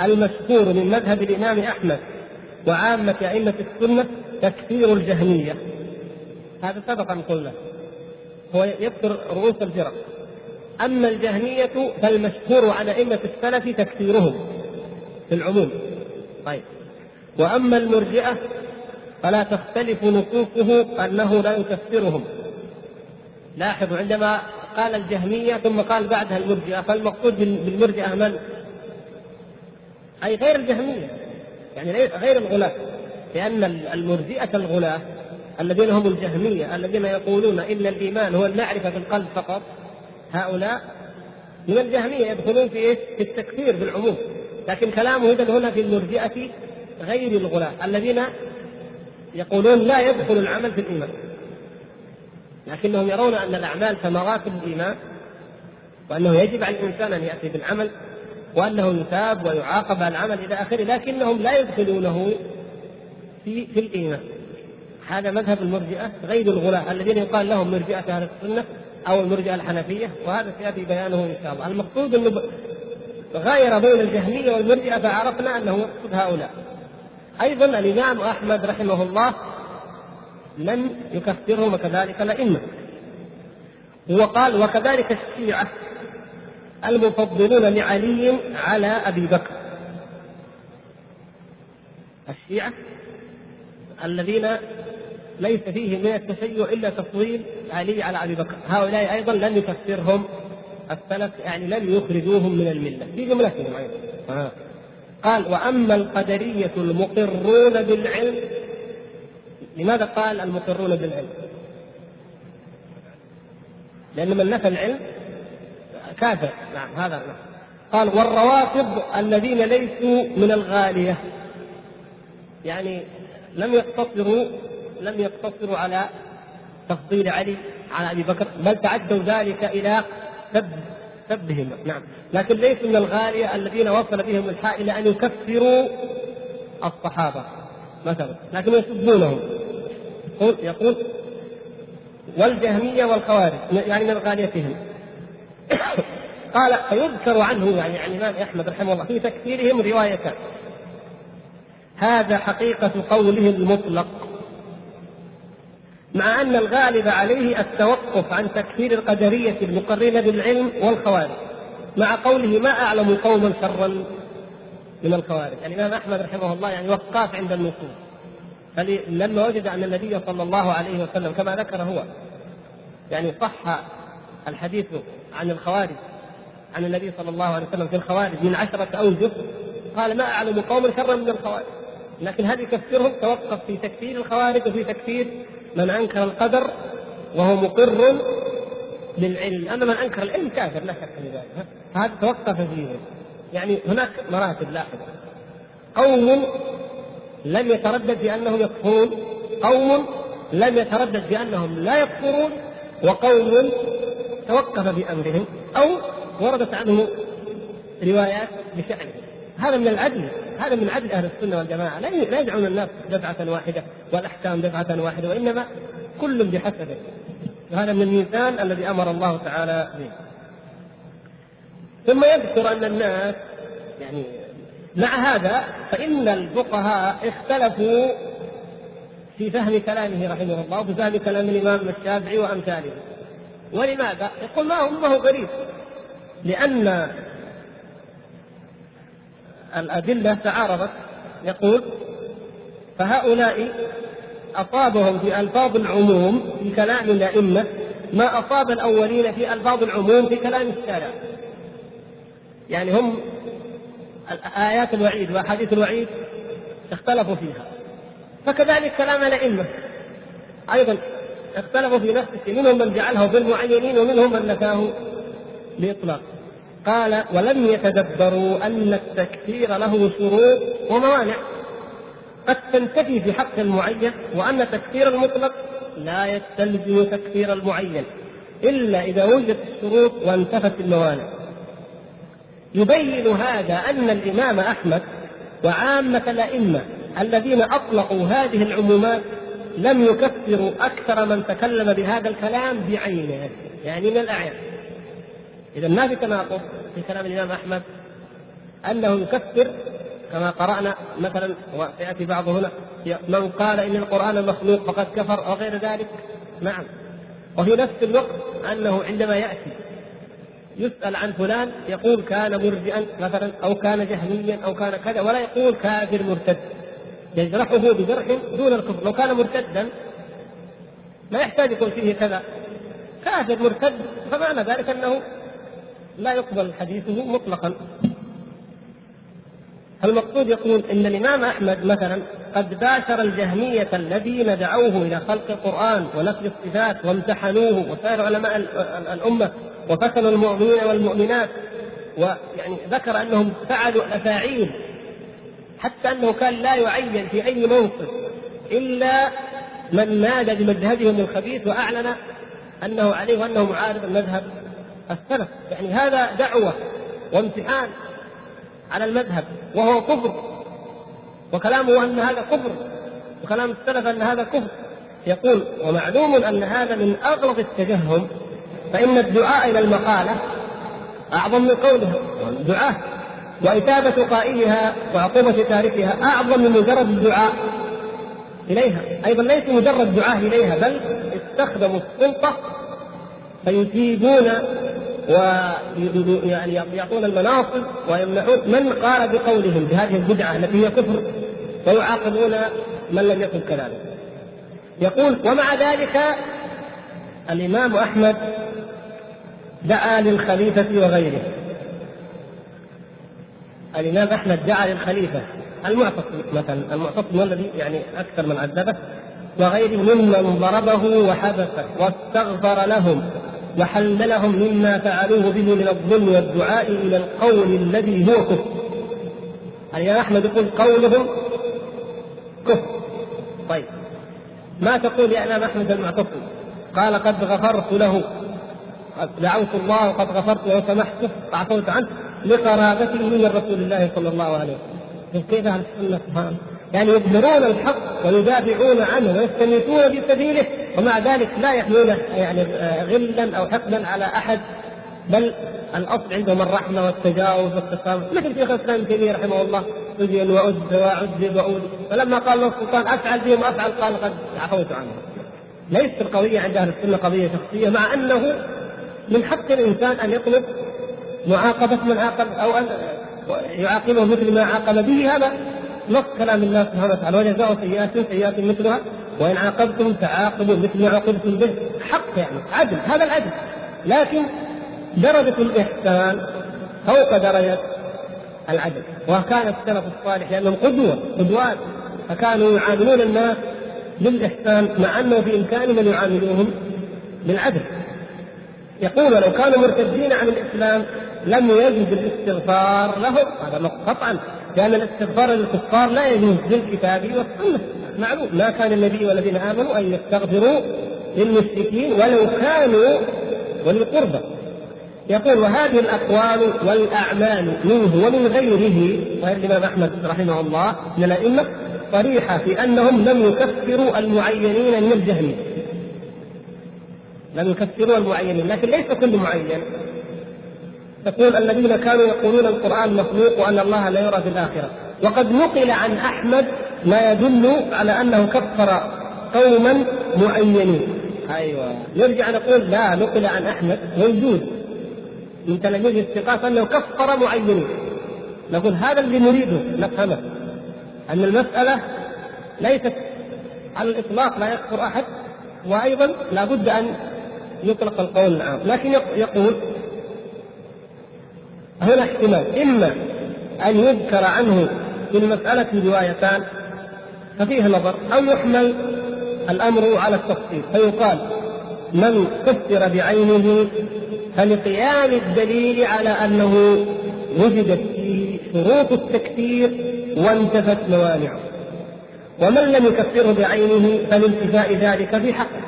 المشهور من مذهب الإمام أحمد وعامة أئمة السنة تكفير الجهمية. هذا سبق أن قلنا. هو يذكر رؤوس الفرق أما الجهمية فالمشهور عن أئمة السلف تكفيرهم في العموم طيب وأما المرجئة فلا تختلف نصوصه أنه لا يكفرهم لاحظوا عندما قال الجهمية ثم قال بعدها المرجئة فالمقصود بالمرجئة من؟ أي غير الجهمية يعني غير الغلاة لأن المرجئة الغلاة الذين هم الجهمية الذين يقولون إن الإيمان هو المعرفة في القلب فقط هؤلاء من الجهمية يدخلون في إيش؟ في التكفير بالعموم لكن كلامه اذا هنا في المرجئة غير الغلاة الذين يقولون لا يدخل العمل في الإيمان لكنهم يرون أن الأعمال ثمرات الإيمان وأنه يجب على الإنسان أن يأتي بالعمل وأنه يثاب ويعاقب على العمل إلى آخره لكنهم لا يدخلونه في في الإيمان. هذا مذهب المرجئة غير الغلاة الذين يقال لهم مرجئة أهل السنة أو المرجئة الحنفية وهذا سيأتي بيانه إن شاء الله. المقصود أنه غاير بين الجهمية والمرجئة فعرفنا أنه يقصد هؤلاء. أيضا الإمام أحمد رحمه الله لم يكفرهم وكذلك الأئمة. وقال وكذلك الشيعة المفضلون لعلي على أبي بكر. الشيعة الذين ليس فيه من التشيع إلا تفضيل علي على أبي بكر. هؤلاء أيضا لم يكفرهم السلف يعني لم يخرجوهم من الملة. في جملتهم أيضا. آه. قال وأما القدرية المقرون بالعلم لماذا قال المقرون بالعلم؟ لأن من نفى العلم كافر نعم هذا نعم. قال والروافض الذين ليسوا من الغالية يعني لم يقتصروا لم يقتصروا على تفضيل علي على أبي بكر بل تعدوا ذلك إلى سب سبهم نعم. لكن ليسوا من الغالية الذين وصل بهم الحال إلى أن يكفروا الصحابة مثلا. لكن يسبونهم. يقول يقول والجهمية والخوارج يعني من غاليتهم. قال فيذكر عنه يعني عن الإمام أحمد رحمه الله في تكفيرهم روايتان. هذا حقيقة قوله المطلق. مع أن الغالب عليه التوقف عن تكفير القدرية المقرين بالعلم والخوارج. مع قوله ما أعلم قوما شرا من الخوارج. الإمام أحمد رحمه الله يعني وقاف عند النصوص. فلما وجد أن النبي صلى الله عليه وسلم كما ذكر هو يعني صح الحديث عن الخوارج عن النبي صلى الله عليه وسلم في الخوارج من عشرة أوجه قال ما أعلم قوما شرا من الخوارج. لكن هل يكفرهم؟ توقف في تكفير الخوارج وفي تكفير من أنكر القدر وهو مقر بالعلم. أما من أنكر العلم كافر لا شك في ذلك. فهذا توقف فيه يعني هناك مراتب لاحظة قوم لم يتردد بأنهم يكفرون قوم لم يتردد بأنهم لا يكفرون وقوم توقف بأمرهم أو وردت عنه روايات بشأنه. هذا من العدل هذا من عدل أهل السنة والجماعة. لا يدعون الناس دفعة واحدة والأحكام دفعة واحدة وإنما كل بحسبه. وهذا من الميزان الذي أمر الله تعالى به. ثم يذكر أن الناس يعني مع هذا فإن الفقهاء اختلفوا في فهم كلامه رحمه الله وفي فهم كلام الإمام الشافعي وأمثاله. ولماذا؟ يقول ما هو ما هو غريب. لأن الأدلة تعارضت يقول فهؤلاء أصابهم في ألفاظ العموم في كلام الأئمة ما أصاب الأولين في ألفاظ العموم في كلام الشارع يعني هم آيات الوعيد وأحاديث الوعيد اختلفوا فيها. فكذلك كلام الأئمة أيضا اختلفوا في نفس الشيء منهم من جعله بالمعينين ومنهم من نفاه بإطلاق. قال ولم يتدبروا أن التكفير له شروط وموانع. قد تنتفي في حق المعين وأن تكفير المطلق لا يستلزم تكفير المعين إلا إذا وجدت الشروط وانتفت الموانع. يبين هذا أن الإمام أحمد وعامة الأئمة الذين أطلقوا هذه العمومات لم يكفروا أكثر من تكلم بهذا الكلام بعينه يعني من الأعيان إذا ما في تناقض في كلام الإمام أحمد أنه يكفر كما قرأنا مثلا وسيأتي بعض هنا من قال إن القرآن مخلوق فقد كفر أو غير ذلك. نعم. وفي نفس الوقت أنه عندما يأتي يسأل عن فلان يقول كان مرجئا مثلا أو كان جهميا أو كان كذا ولا يقول كافر مرتد. يجرحه بجرح دون الكفر. لو كان مرتدا ما يحتاج يقول فيه كذا. كافر مرتد فمعنى ذلك أنه لا يقبل حديثه مطلقا. المقصود يقول إن الإمام أحمد مثلا قد باشر الجهمية الذين دعوه إلى خلق القرآن ونفي الصفات وامتحنوه وسائر علماء الأمة وفتنوا المؤمنين والمؤمنات ويعني ذكر أنهم فعلوا الافاعيل حتى أنه كان لا يعين في أي منصب إلا من نادى بمذهبهم الخبيث وأعلن أنه عليه وأنه معارض المذهب السلف. يعني هذا دعوة وامتحان على المذهب وهو كفر. وكلامه أن هذا كفر وكلام السلف أن هذا كفر. يقول ومعلوم أن هذا من أغلظ التجهم فإن الدعاء إلى المقالة أعظم من قولها الدعاء وإثابة قائلها وعقوبة تاركها أعظم من مجرد الدعاء إليها. أيضا ليس مجرد دعاء إليها بل استخدموا السلطة فيثيبون ويعني يعطون المناصب ويمنعون من قال بقولهم بهذه البدعة التي هي كفر. ويعاقبون من لم يكن كذلك. يقول ومع ذلك الإمام أحمد دعا للخليفة وغيره. الإمام أحمد دعا للخليفة المعتصم مثلا المعتصم الذي يعني أكثر من عذبه وغيره ممن ضربه وحبسه واستغفر لهم. وحللهم مما فعلوه به من الظلم والدعاء إلى القول الذي هو كفر. الإمام أحمد يقول قولهم كفر. طيب ما تقول يا إمام أحمد المعتصم قال قد غفرت له. قد دعوت الله وقد غفرت له وسمحته وعفوت عنه لقرابته من رسول الله صلى الله عليه وسلم. كيف السنة؟ يعني يظهرون الحق ويدافعون عنه ويستميتون في سبيله ومع ذلك لا يحملون يعني غلا أو حقدا على أحد بل الأصل عندهم الرحمة والتجاوز والتسامح. مثل شيخ الإسلام ابن تيمية رحمه الله سجن وأذب وعذب وأولي فلما قال له السلطان أفعل بهم افعل قال قد عفوت عنه ليست القضية عند أهل السنة قضية شخصية مع أنه من حق الإنسان أن يطلب معاقبة من عاقب أو أن يعاقبه مثل ما عاقب به هذا. نص كلام الله سبحانه وتعالى وجزاء سيئات سيئات مثلها وإن عاقبتم فعاقبوا مثل ما عوقبتم به. حق يعني عدل هذا العدل. لكن درجة الإحسان فوق درجة العدل. وكان السلف الصالح لأنهم قدوة قدوات. فكانوا يعاملون الناس بالإحسان مع أنه بإمكانهم أن يعاملوهم بالعدل. يقول لو كانوا مرتدين عن الإسلام لم يجد الاستغفار لهم. هذا قطعا لأن الاستغفار للكفار لا يجوز بالكتاب والسنة. معلوم. ما كان النبي والذين آمنوا أن يستغفروا للمشركين ولو كانوا وللقربى يقول وهذه الأقوال والأعمال منه ومن غيره وهي الإمام أحمد رحمه الله من الأئمة صريحة في أنهم لم يكفروا المعينين من الجهمية لم يكفروا المعينين لكن ليس كل معين. تقول الذين كانوا يقولون القرآن مخلوق وأن الله لا يرى في الآخرة. وقد نقل عن أحمد ما يدل على أنه كفر قوما معينين أيوة. نرجع نقول لا نقل عن أحمد موجود. من تلاميذ الثقات أنه كفر معينين نقول هذا اللي نريده نفهمه. أن المسألة ليست على الإطلاق لا يكفر أحد وأيضا لابد أن يطلق القول العام. لكن يقول هنا احتمال. إما أن يذكر عنه في المسألة روايتان ففيه نظر أو يحمل الأمر على التفصيل. فيقال من كفر بعينه فلقيام الدليل على أنه وجدت فيه شروط التكفير وانتفت موانعه. ومن لم يكفره بعينه فلانتفاء ذلك في حقه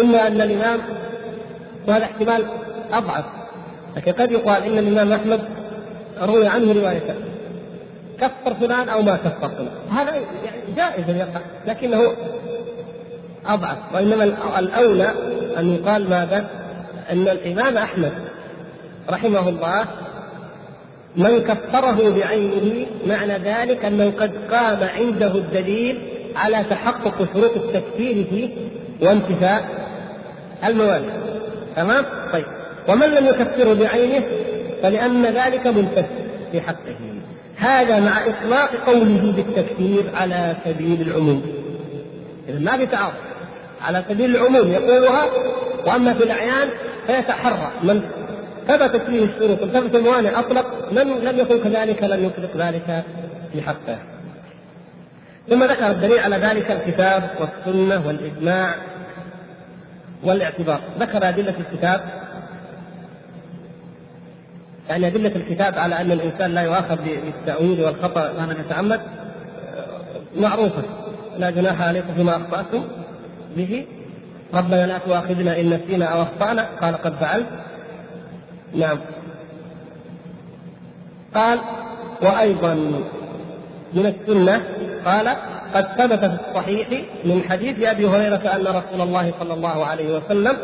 إما أن الإمام وهذا احتمال أضعف. لكن قد يقال إن الإمام أحمد روي عنه روايتان كفر فلان أو ما كفر فلان هذا جائز أن يقع لكنه أضعف وإنما الأولى أن يقال ماذا؟ أن الإمام أحمد رحمه الله من كفره بعينه معنى ذلك أنه قد قام عنده الدليل على تحقق شروط التكفير فيه وانتفاء الموانع تمام؟ طيب ومن لم يكفره بعينه فلأن ذلك منتف في حقه. هذا مع إطلاق قوله بالتكفير على سبيل العموم. إذا ما في على سبيل العموم يقولها وأما في الأعيان فيتحرى. من ثبتت فيه الشروط وثبت الموانع أطلق من لم يكن كذلك لم يطلق ذلك في حقه. ثم ذكر الدليل على ذلك الكتاب والسنة والإجماع والإعتبار. ذكر أدلة الكتاب يعني أدلة الكتاب على أن الإنسان لا يؤاخذ بالتأويل والخطأ ما يتعمد معروفة. لا جناح عليكم فيما أخطأتم به. ربنا لا تؤاخذنا إن نسينا أو أخطأنا. قال قد فعلت. نعم. قال وأيضا من السنة قال قد ثبت في الصحيح من حديث أبي هريرة أن رسول الله صلى الله عليه وسلم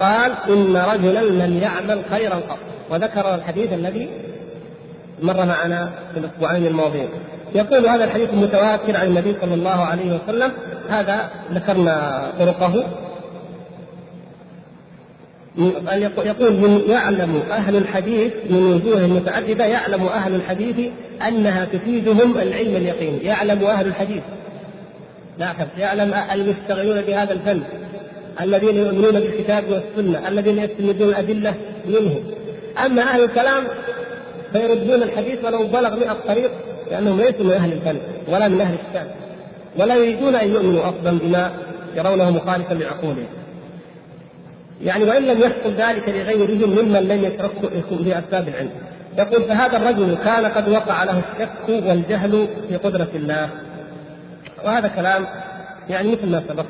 قال إن رجلا لم يعمل خيرا قط. وذكر الحديث الذي مر معنا في الأسبوعين الماضيين. يقول هذا الحديث متواتر عن النبي صلى الله عليه وسلم. هذا ذكرنا طرقه. يقول من يعلم أهل الحديث من وجوه متعددة يعلم أهل الحديث أنها تفيدهم العلم اليقين. يعلم أهل الحديث. لاحظ يعلم المشتغلون بهذا الفن. الذين يؤمنون بالكتاب والسنة الذين يستندون الأدلة منه. أما أهل الكلام فيردون الحديث ولو بلغ مئة طريق لأنهم ليسوا من أهل الفن ولا من أهل الشام ولا يريدون أن يؤمنوا أصلا بما يرونه مخالفا لعقولهم. يعني وإن لم يحصل ذلك لغيرهم ممن لم يتركوا باسباب العلم. يقول فهذا الرجل كان قد وقع له الشك والجهل في قدرة الله. وهذا كلام يعني مثل ما سبق.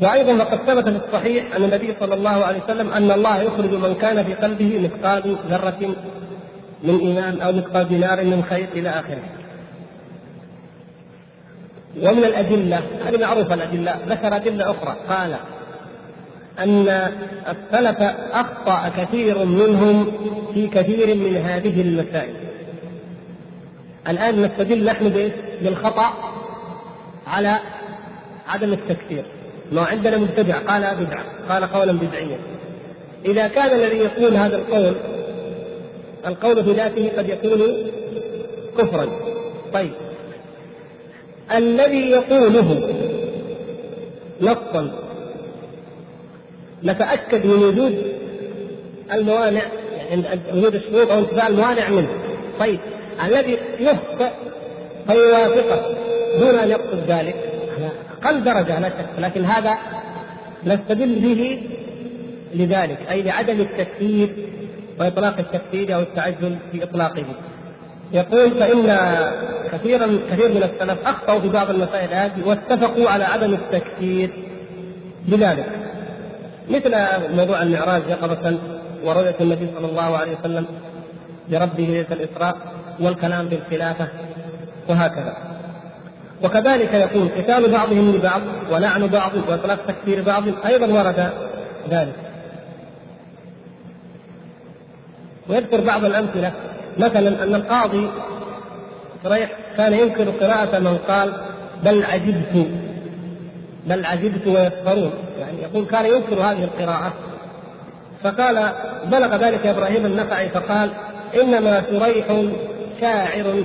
وأيضا فقد ثبت في الصحيح ان النبي صلى الله عليه وسلم أن الله يخرج من كان في قلبه مثقال ذرة من إيمان أو مثقال دينار من خير إلى آخره. ومن الأدلة هذه معروفة الأدلة ذكر أدلة أخرى. قال أن السلف أخطأ كثير منهم في كثير من هذه المسائل. الآن نستدل نحن بالخطأ على عدم التكفير. ما عندنا مبتدع قال بدعة قال قولا بدعيا. إذا كان الذي يقول هذا القول القول في ذاته قد يكون كفرا. طيب. الذي يقوله نصا نتأكد من وجود الموانع يعني وجود الشروط أو انتفاع الموانع منه. طيب. الذي يخطئ فيوافقه دون أن يقصد ذلك أقل درجة لا شك لكن هذا نستدل به لذلك أي لعدم التكفير وإطلاق التكفير أو التعجل في إطلاقه. يقول فإن كثيرا كثير من السلف أخطأوا في بعض المسائل هذه واتفقوا على عدم التكفير بذلك. مثل موضوع المعراج يقظة ورؤية النبي صلى الله عليه وسلم لربه ليلة الإسراء والكلام بالخلافة وهكذا. وكذلك يكون قتال بعضهم لبعض ولعن بعض وإطلاق تكفير بعض أيضا ورد ذلك. ويذكر بعض الأمثلة مثلا أن القاضي شريح كان ينكر قراءة من قال بل عجبت بل عجبت ويسخرون. يعني يقول كان ينكر هذه القراءة. فقال بلغ ذلك إبراهيم النخعي فقال إنما شريح شاعر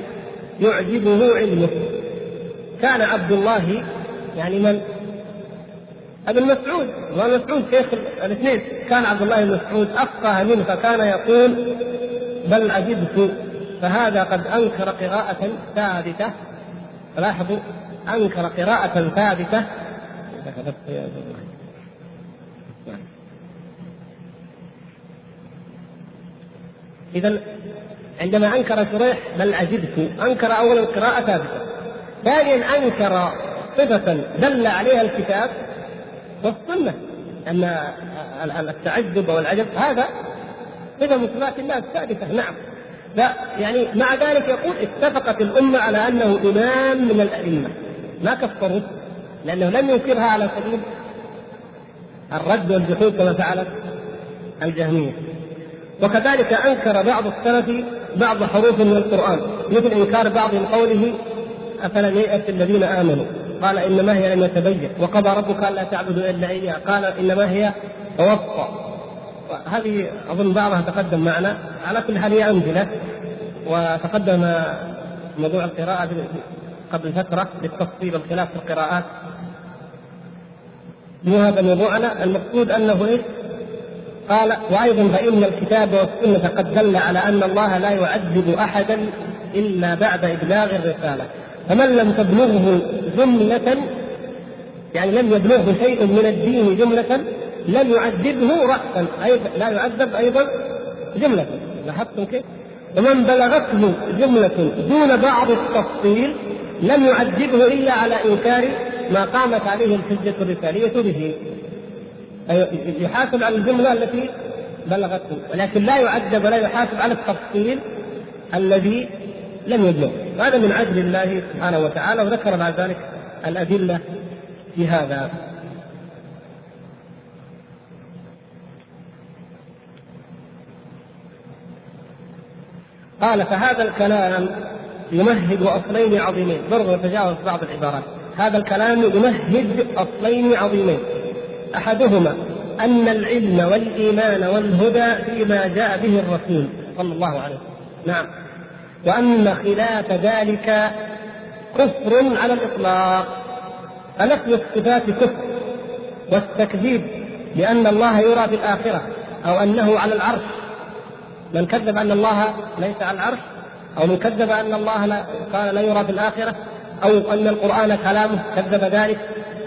يعجبه علمه. كان عبد الله يعني من ابن مسعود وابن مسعود شيخ الاثنين. كان عبد الله بن مسعود أفقه منه فكان يقول بل عجبت فهذا قد أنكر قراءة ثابتة. لاحظوا أنكر قراءة ثابتة. إذا عندما أنكر شريح بل عجبت أنكر أولا القراءة ثابتة. ثانيا أنكر صفة دل عليها الكتاب والسنة. أن التعجب أو العجب هذا صفة من صفات الله الثابتة نعم. لا يعني مع ذلك يقول اتفقت الأمة على أنه إمام من الأئمة. ما كفروه لأنه لم ينكرها على سبيل الرد والجحود كما فعلت الجهمية. وكذلك أنكر بعض السلف بعض حروف من القرآن مثل إنكار بعضهم قوله أفلم ييأس الذين آمنوا؟ قال إنما هي لم يتبين. وقضى ربك ألا تعبدوا إلا إياه. قال إنما هي توصى هذه أظن بعضها تقدم معنا. على كل حال هي أمثلة وتقدم موضوع القراءة قبل فترة بالتفصيل والخلاف في القراءات. مو هذا موضوعنا؟ المقصود أنه إيش؟ قال وأيضا فإن الكتاب والسنة قد دل على أن الله لا يعذب احدا إلا بعد إبلاغ الرسالة. فمن لم تبلغه جملة يعني لم يبلغه شيء من الدين جملة لم يعذبه راسا أيضا لا يعذب أيضا جملة لاحظتم كيف؟ ومن بلغته جملة دون بعض التفصيل لم يعذبه إلا على إنكار ما قامت عليه الحجة الرسالية به يحاسب على الجملة التي بلغته ولكن لا يعذب ولا يحاسب على التفصيل الذي لم يبلغ هذا من عدل الله سبحانه وتعالى وذكر بعد ذلك الأدلة في هذا. قال فهذا الكلام يمهد أصلين عظيمين. برضو نتجاوز بعض العبارات. هذا الكلام يمهد أصلين عظيمين. أحدهما أن العلم والإيمان والهدى فيما جاء به الرسول صلى الله عليه وسلم. نعم. وأن خلاف ذلك كفر على الإطلاق. فنفي الصفات كفر والتكذيب بأن الله يرى في الآخرة أو أنه على العرش. من كذب أن الله ليس على العرش أو من كذب أن الله لا قال لا يرى في الآخرة أو أن القرآن كلامه كذب ذلك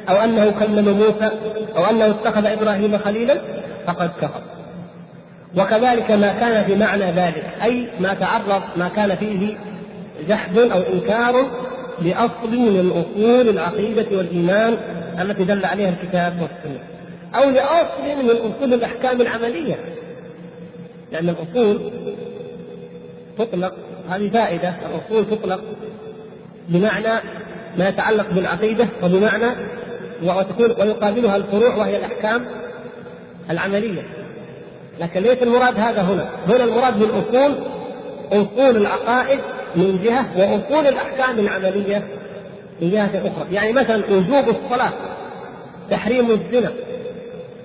أو أنه كلم موسى أو أنه اتخذ إبراهيم خليلا فقد كفر. وكذلك ما كان في معنى ذلك أي ما تعرض ما كان فيه جحد أو إنكار لأصل من أصول العقيدة والإيمان التي دل عليها الكتاب والسنة أو لأصل من أصول الأحكام العملية. لأن الأصول تطلق هذه فائدة الأصول تطلق بمعنى ما يتعلق بالعقيدة وبمعنى وتكون ويقابلها الفروع وهي الأحكام العملية. لكن ليس المراد هذا هنا. هنا المراد بالأصول أصول العقائد من جهة وأصول الأحكام العملية من جهة أخرى. يعني مثلا وجوب الصلاة تحريم الزنا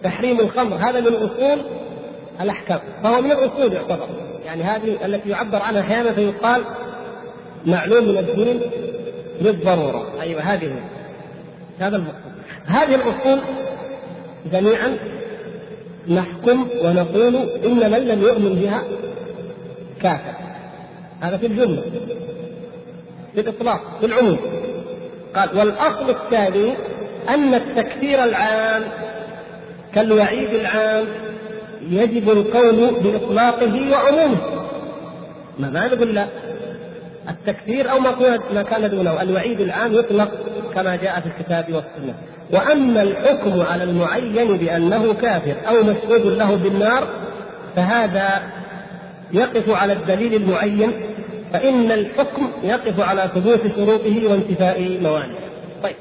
تحريم الخمر هذا من أصول الأحكام. فهو من الأصول يعتبر. يعني هذه التي يعبر عنها أحيانا فيقال معلوم من الدين بالضرورة أيوة هذه هذا المقصود. هذه الأصول جميعا نحكم ونقول إن من لم يؤمن بها كافر. هذا في الجملة في الإطلاق في العموم. قال والأصل الثاني أن التكفير العام كالوعيد العام يجب القول بإطلاقه وعمومه. ما ما نقول لا؟ التكفير أو ما كان دونه الوعيد العام يطلق كما جاء في الكتاب والسنة. وأما الحكم على المعين بأنه كافر أو مشهود له بالنار فهذا يقف على الدليل المعين فإن الحكم يقف على ثبوت شروطه وانتفاء موانعه. طيب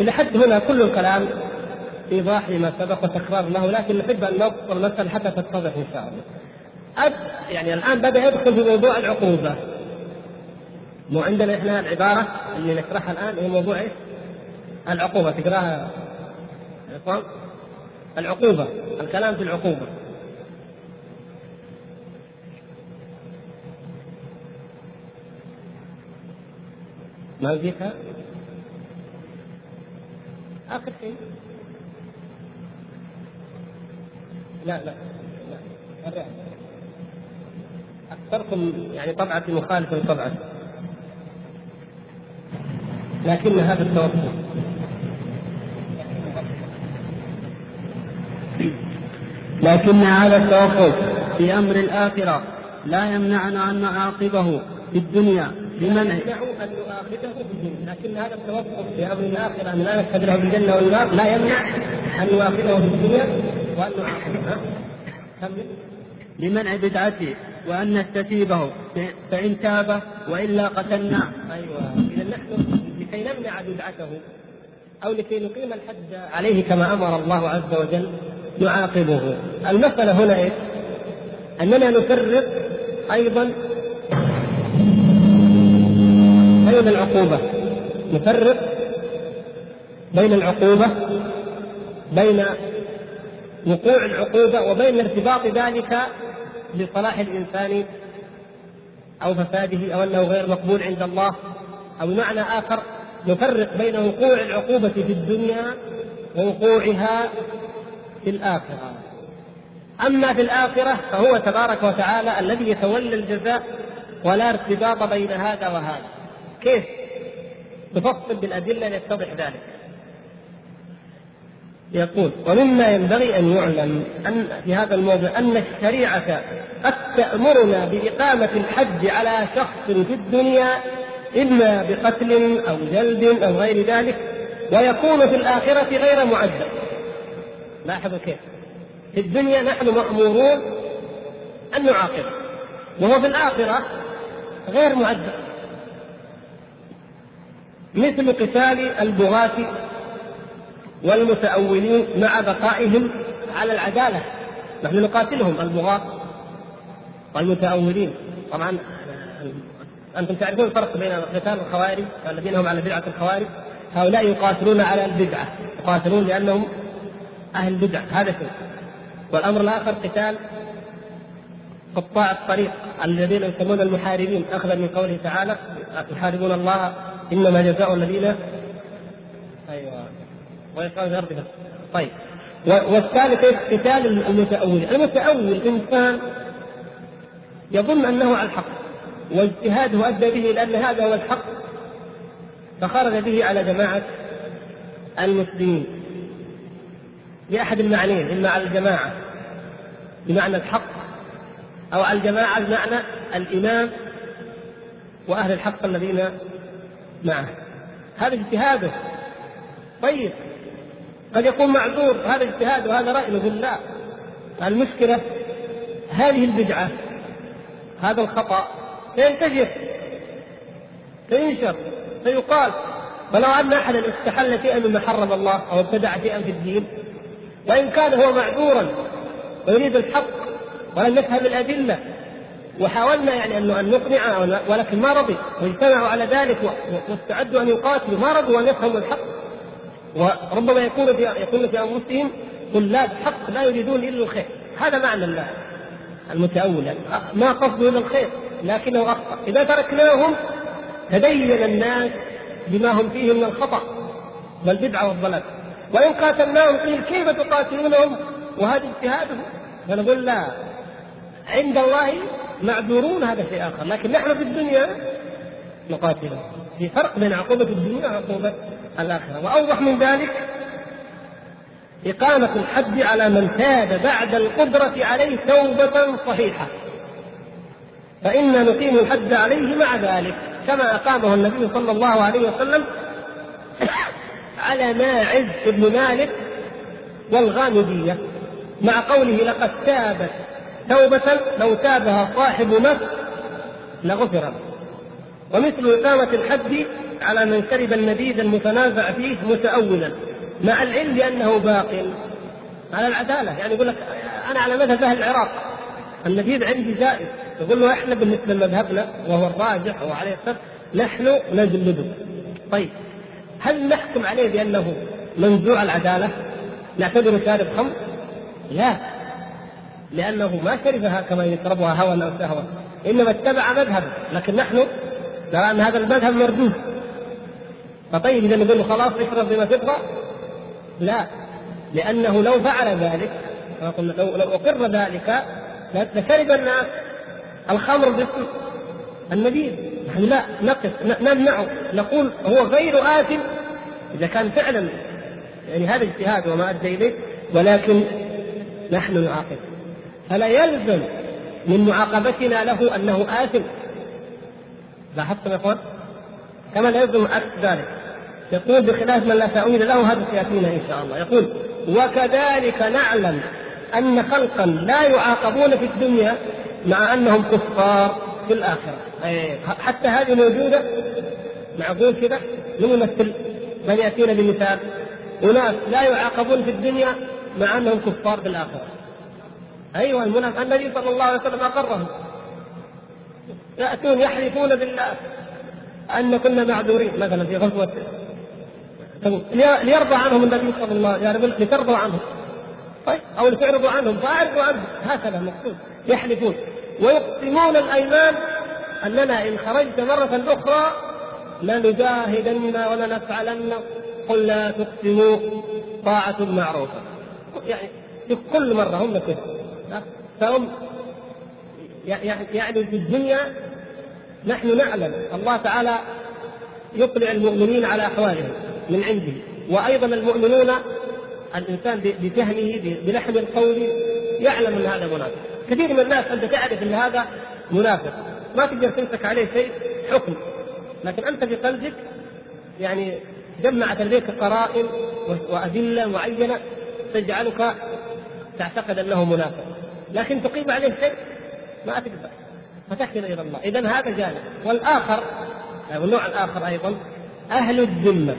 إلى حد هنا كل الكلام إيضاح لما سبق وتكرار له لكن نحب أن نبسط المساله حتى تتضح إن شاء الله. أد يعني الآن بدأ يدخل في موضوع العقوبة. مو عندنا إحنا العبارة اللي نشرحها الآن هي موضوع إيش؟ العقوبة تقراها؟ يا العقوبة الكلام في العقوبة. ما لقيتها؟ آخر شيء. لا لا لا أكثركم يعني طبعتي مخالفة لطبعتي لكن هذا التوقف. لكن هذا التوقف في أمر الآخرة لا يمنعنا أن نعاقبه في الدنيا بمنع يمنع أن نؤاخذه في الدنيا. لكن هذا التوقف في أمر الآخرة أن لا نشهد له بالجنة والنار لا يمنع أن نؤاخذه في الدنيا وأن نعاقبه. لمنع بدعته وأن نستتيبه. فإن تاب وإلا قتلناه أيوة. إذا نحن لكي نمنع بدعته أو لكي نقيم الحد عليه كما أمر الله عز وجل نعاقبه. المسألة هنا إيه؟ أننا نفرق أيضا بين العقوبة. نفرق بين العقوبة بين وقوع العقوبة وبين ارتباط ذلك بصلاح الإنسان أو فساده أو أنه غير مقبول عند الله أو بمعنى آخر. نفرق بين وقوع العقوبة في الدنيا ووقوعها في الآخرة. أما في الآخرة فهو تبارك وتعالى الذي يتولى الجزاء ولا ارتباط بين هذا وهذا. كيف؟ تفصل بالأدلة ليتضح ذلك. يقول ومما ينبغي أن يعلم أن في هذا الموضوع أن الشريعة قد تأمرنا بإقامة الحج على شخص في الدنيا إما بقتل أو جلد أو غير ذلك ويكون في الآخرة غير معذب لاحظوا كيف؟ في الدنيا نحن مأمورون أن نعاقبه وهو في الآخرة غير معذب مثل قتال البغاة والمتأولين مع بقائهم على العدالة. نحن نقاتلهم البغاة والمتأولين. طبعا أنتم تعرفون الفرق بين قتال الخوارج الذين هم على بدعة الخوارج. هؤلاء يقاتلون على البدعة يقاتلون لأنهم أهل البدع هذا شيء. والأمر الآخر قتال قطاع الطريق الذين يسمون المحاربين أخذا من قوله تعالى يحاربون الله إنما جزاء الذين أيوه. الأرض طيب. والثالث قتال المتأول. المتأول إنسان يظن أنه على الحق واجتهاده أدى به لأن هذا هو الحق فخرج به على جماعة المسلمين. بأحد المعنيين إما على الجماعة بمعنى الحق أو على الجماعة بمعنى الإمام وأهل الحق الذين معه. هذا اجتهاده. طيب. قد يكون معذور هذا اجتهاد وهذا رأي نقول لا. المشكلة هذه البدعة هذا الخطأ سينتشر سينشر سيقال. فلو أن أحدا استحل شيئا مما حرم الله أو ابتدع شيئا في الدين وإن كان هو معذورا ويريد الحق ولم يفهم الأدلة وحاولنا يعني أن نقنع ولكن ما رضي واجتمعوا على ذلك واستعدوا أن يقاتلوا. ما رضوا أن يفهموا الحق. وربما يكون في يكون في أنفسهم طلاب حق لا يريدون إلا الخير. هذا معنى المتأول يعني. ما قصده إلا الخير لكنه أخطأ. إذا تركناهم تدين الناس بما هم فيه من الخطأ والبدعة والضلال. وإن قاتلناهم قيل كيف تقاتلونهم؟ وهذا اجتهادهم. فنقول لا عند الله معذورون هذا شيء آخر لكن نحن في الدنيا نقاتلهم في فرق بين عقوبة الدنيا وعقوبة الآخرة. وأوضح من ذلك إقامة الحد على من تاب بعد القدرة عليه توبة صحيحة. فإنا نقيم الحد عليه مع ذلك كما أقامه النبي صلى الله عليه وسلم. على ماعز بن مالك والغامدية مع قوله لقد تابت توبة لو تابها صاحب نفس لغفر ومثل إقامة الحد على من شرب النبيذ المتنازع فيه متأولا مع العلم بأنه باق. على العدالة يعني يقول لك أنا على مذهب أهل العراق النبيذ عندي جائز. يقول له إحنا بالنسبة لمذهبنا وهو الراجح وهو عليه نحن نجلده. طيب. هل نحكم عليه بأنه منزوع العدالة؟ نعتبره شارب خمر لا. لأنه ما شربها كما يشربها هوى أو شهوة إنما اتبع مذهبه. لكن نحن نرى أن هذا المذهب مردود. فطيب إذا نقول له خلاص اشرب بما تبغى؟ لا. لأنه لو فعل ذلك لو لو أقر ذلك لشرب الناس الخمر باسم النبيذ نحن لا نقف نمنعه نقول هو غير آثم إذا كان فعلا يعني هذا اجتهاد وما أدى إليه ولكن نحن نعاقب. فلا يلزم من معاقبتنا له أنه آثم. لاحظتم يا أخوان؟ كما لا يلزم ذلك. يقول بخلاف من لا تأويل له هذا سيأتينا إن شاء الله. يقول وكذلك نعلم أن خلقا لا يعاقبون في الدنيا مع أنهم كفار في الآخرة. حتى هذه موجودة معقول كذا نمثل من يأتينا بمثال؟ أناس لا يعاقبون في الدنيا مع أنهم كفار في الآخرة أيوة المنافق النبي صلى الله عليه وسلم أقرهم. يأتون يحلفون بالله. أن كنا معذورين مثلا في غزوة. ليرضى عنهم النبي صلى الله عليه وسلم لترضوا عنهم. طيب أو لتعرضوا عنهم فأعرضوا عنهم. هكذا مقصود. يحلفون. ويقسمون الأيمان أننا إن خرجت مرة أخرى لنجاهدن ولنفعلن قل لا تقسموا طاعة معروفة. يعني في كل مرة هم كذا فهم يعني في الدنيا نحن نعلم الله تعالى يطلع المؤمنين على أحوالهم من عنده. وأيضا المؤمنون الإنسان بفهمه بلحم القول يعلم أن هذا منافق. كثير من الناس أنت تعرف أن هذا منافق. ما تقدر تمسك عليه شيء حكم. لكن أنت في قلبك يعني جمعت لديك قرائن وأدلة معينة تجعلك تعتقد أنه منافق. لكن تقيم عليه شيء ما تقدر. فتحكم إلى الله. اذا هذا جانب. والآخر أو النوع الآخر أيضا أهل الذمة.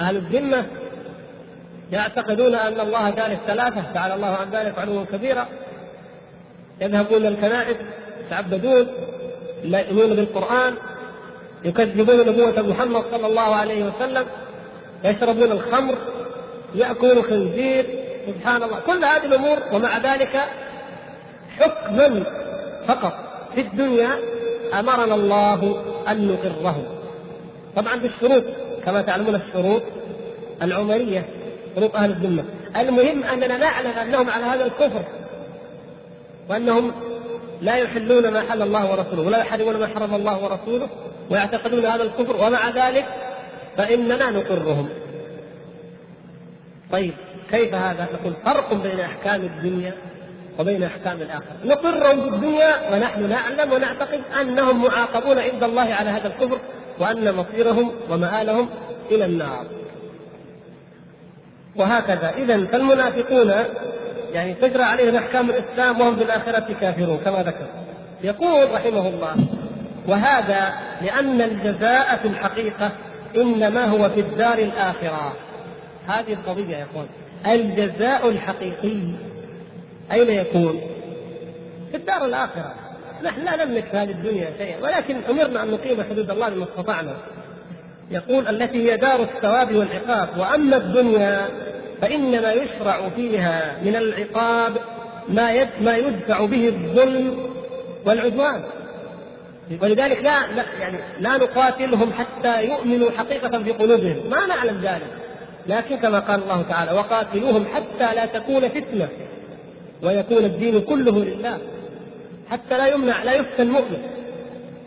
أهل الذمة يعتقدون أن الله ثالث ثلاثة تعالى الله عن ذلك علوا كبيرا. يذهبون الكنائس يتعبدون لا يؤمنون بالقرآن يكذبون نبوة محمد صلى الله عليه وسلم يشربون الخمر يأكل خنزير سبحان الله. كل هذه الأمور ومع ذلك حكما فقط في الدنيا أمرنا الله أن نقره. طبعا بالشروط كما تعلمون الشروط العمرية شروط أهل الذمة. المهم أننا نعلم أنهم على هذا الكفر وأنهم لا يحلون ما حل الله ورسوله ولا يحرمون ما حرم الله ورسوله ويعتقدون هذا الكفر ومع ذلك فإننا نقرهم. طيب كيف هذا؟ نقول فرق بين أحكام الدنيا وبين أحكام الآخرة. نقرهم في الدنيا ونحن نعلم ونعتقد أنهم معاقبون عند الله على هذا الكفر وأن مصيرهم ومآلهم إلى النار. وهكذا. إذا فالمنافقون يعني تجرى عليهم أحكام الإسلام وهم في الآخرة كافرون كما ذكر. يقول رحمه الله وهذا لأن الجزاء في الحقيقة إنما هو في الدار الآخرة. هذه القضية يا إخوان الجزاء الحقيقي. أين يكون؟ في الدار الآخرة. نحن لا نملك في هذه الدنيا شيئا ولكن أمرنا أن نقيم حدود الله بما استطعنا. يقول التي هي دار الثواب والعقاب. وأما الدنيا فإنما يشرع فيها من العقاب ما ما يدفع به الظلم والعدوان. ولذلك لا, لا يعني لا نقاتلهم حتى يؤمنوا حقيقة في قلوبهم. ما نعلم ذلك. لكن كما قال الله تعالى وقاتلوهم حتى لا تكون فتنة ويكون الدين كله لله. حتى لا يمنع لا يفتن المؤمن.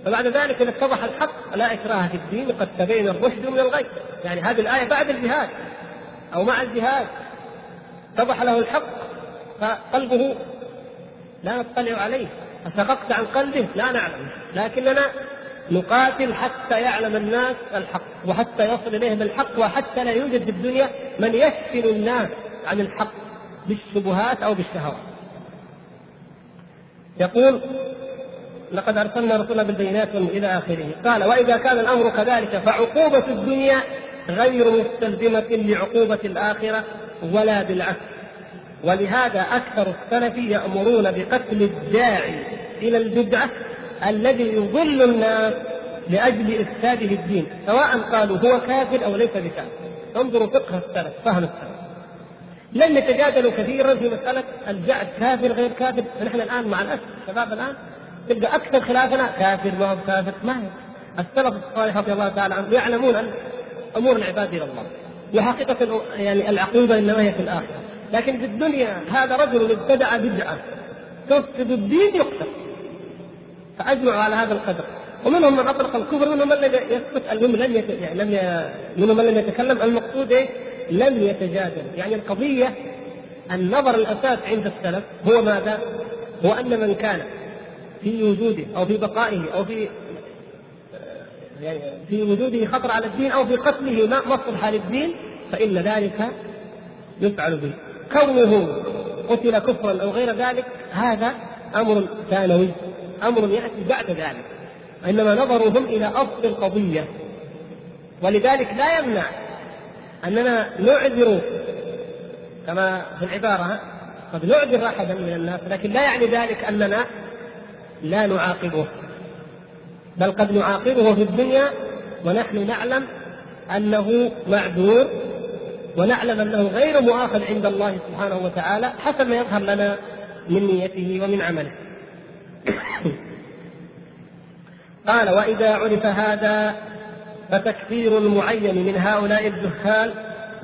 فبعد ذلك إذا اتضح الحق لا إكراه في الدين قد تبين الرشد من الغي. يعني هذه الآية بعد الجهاد. أو مع الجهاد اتضح له الحق فقلبه لا نطلع عليه أشققت عن قلبه لا نعلم لكننا نقاتل حتى يعلم الناس الحق وحتى يصل إليهم الحق وحتى لا يوجد في الدنيا من يفتن الناس عن الحق بالشبهات أو بالشهوات. يقول لقد أرسلنا رسولا بالبينات إلى آخره قال وإذا كان الأمر كذلك فعقوبة الدنيا غير مستلزمة لعقوبة الآخرة ولا بالعكس. ولهذا أكثر السلف يأمرون بقتل الداعي إلى البدعة الذي يضل الناس لأجل إفساده الدين سواء قالوا هو كافر أو ليس بكافر. انظروا فقه السلف فهم السلف. لم يتجادلوا كثيرا في مسألة الجعد كافر غير كافر. فنحن الآن مع الأسف الشباب الآن تلقى أكثر خلافنا كافر ما هو كافر ما هي السلف الصالح رضي الله تعالى عنهم يعلمون أن أمور العباد إلى الله. وحقيقة يعني العقوبه إنما هي في الآخرة. لكن في الدنيا هذا رجل ابتدع بدعة. تفسد الدين يقتل. فاجمعوا على هذا القدر. ومنهم من اطلق الكفر ومنهم من لم يسكت المهم لم يت... يعني لم ي... منهم من لم يتكلم. المقصود إيه؟ لم يتجادل. يعني القضية النظر الأساس عند السلف هو ماذا؟ هو أن من كان في وجوده أو في بقائه أو في يعني في وجوده خطر على الدين أو في قتله مصلحة للدين فإن ذلك يفعل به. كونه قتل كفرا أو غير ذلك هذا أمر ثانوي أمر يأتي بعد ذلك. إنما نظرهم إلى أصل القضية. ولذلك لا يمنع أننا نعذر كما في العبارة قد نعذر احدا من الناس لكن لا يعني ذلك أننا لا نعاقبه. بل قد نعاقبه في الدنيا ونحن نعلم أنه معذور ونعلم أنه غير مؤاخذ عند الله سبحانه وتعالى حسب ما يظهر لنا من نيته ومن عمله. قال وإذا عرف هذا فتكفير المعين من هؤلاء الجهال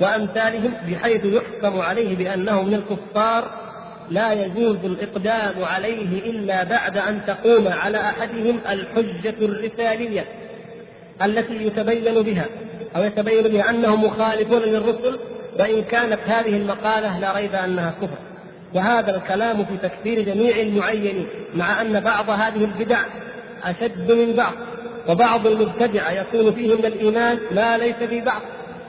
وأمثالهم بحيث يحكم عليه بانه من الكفار لا يجوز الإقدام عليه إلا بعد أن تقوم على أحدهم الحجة الرسالية التي يتبين بها أو يتبين بها أنه مخالفون للرسل وإن كانت هذه المقالة لا ريب أنها كفر. وهذا الكلام في تكفير جميع المعينين مع أن بعض هذه البدع أشد من بعض وبعض المبتدعة يكون فيه من الإيمان ما ليس في بعض.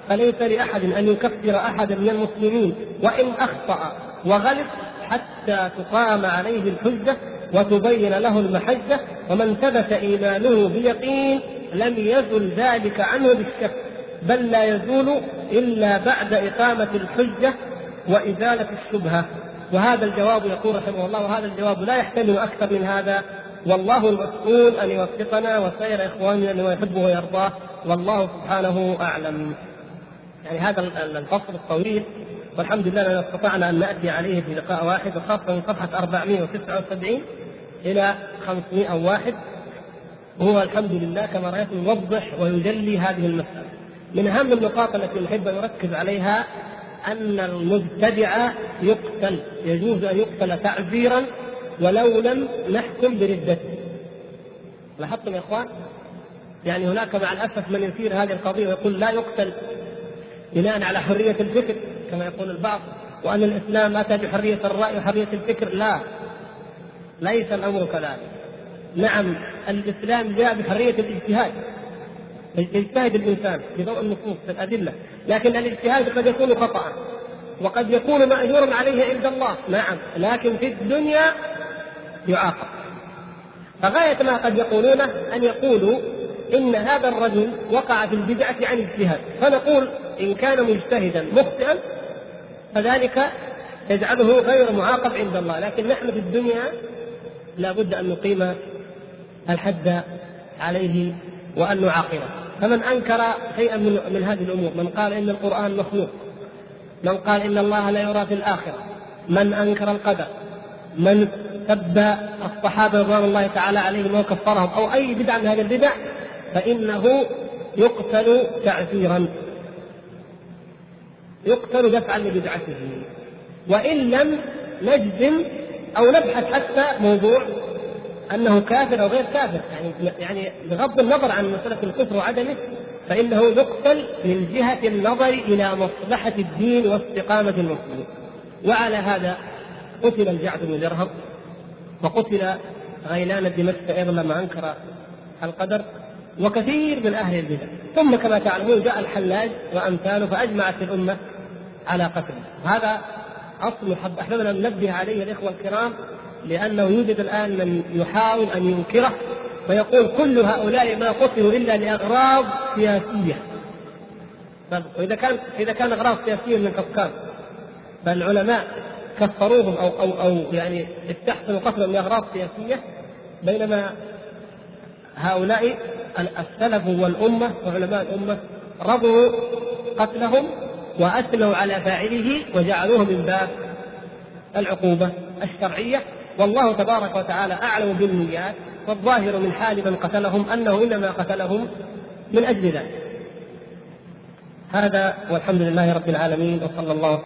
فليس لأحد أن يكفر أحدا من المسلمين وإن أخطأ وغلط تقام عليه الحجة وتبين له المحجة ومن ثبت إيمانه بيقين لم يزل ذلك عنه بالشك بل لا يزول إلا بعد إقامة الحجة وإزالة الشبهة. وهذا الجواب يقول رحمه الله وهذا الجواب لا يحتمل أكثر من هذا. والله المسؤول أن يوفقنا وسائر إخواننا لما يحبه ويرضاه والله سبحانه أعلم. يعني هذا الفصل الطويل والحمد لله أننا استطعنا أن نأتي عليه في لقاء واحد وخاصة من صفحة 479 إلى 501 وهو الحمد لله كما رأيت يوضح ويجلي هذه المسألة. من أهم النقاط التي نحب أن نركز عليها أن المبتدع يقتل يجوز أن يقتل تعزيرا ولو لم نحكم بردته. لاحظتم يا إخوان؟ يعني هناك مع الأسف من يثير هذه القضية ويقول لا يقتل بناء على حرية الفكر. كما يقول البعض وأن الإسلام أتى بحرية الرأي وحرية الفكر. لا ليس الأمر كذلك. نعم الإسلام جاء بحرية الاجتهاد يجتهد الإنسان في ضوء النصوص في الأدلة لكن الاجتهاد قد يكون خطأ وقد يكون مأجورا عليه عند الله. نعم لكن في الدنيا يعاقب. فغاية ما قد يقولونه أن يقولوا إن هذا الرجل وقع في البدعة عن اجتهاد فنقول إن كان مجتهدا مخطئا فذلك يجعله غير معاقب عند الله. لكن نحن في الدنيا لا بد أن نقيم الحد عليه وأن نعاقبه. فمن أنكر شيئا من, من هذه الأمور من قال إن القرآن مخلوق من قال إن الله لا يرى في الآخرة من أنكر القدر من سب الصحابة رضوان الله تعالى عليهم وكفرهم أو أي بدعة من هذه البدع فإنه يقتل تعزيرا يقتل دفعا لبدعته. وإن لم نجزم أو نبحث حتى موضوع أنه كافر أو غير كافر يعني يعني بغض النظر عن مسألة الكفر وعدمه فإنه يقتل من جهة النظر إلى مصلحة الدين واستقامة المسلمين. وعلى هذا قتل الجعد بن درهم وقتل غيلان الدمشق أيضا لما أنكر القدر وكثير من أهل البدع. ثم كما تعلمون جاء الحلاج وأمثاله فأجمعت الأمة على قتله هذا أصل أحببنا أن ننبه عليه الإخوة الكرام لأنه يوجد الآن من يحاول أن ينكره ويقول كل هؤلاء ما قتلوا إلا لأغراض سياسية. طيب، وإذا كان إذا كان أغراض سياسية من الحكام فالعلماء كفروهم أو أو أو يعني استحسنوا قتلهم لأغراض سياسية. بينما هؤلاء السلف والأمة وعلماء الأمة رضوا قتلهم وأثنوا على فاعله وجعلوه من باب العقوبة الشرعية. والله تبارك وتعالى أعلم بالنيات والظاهر من حال من قتلهم أنه إنما قتلهم من أجل ذلك. هذا والحمد لله رب العالمين وصلى الله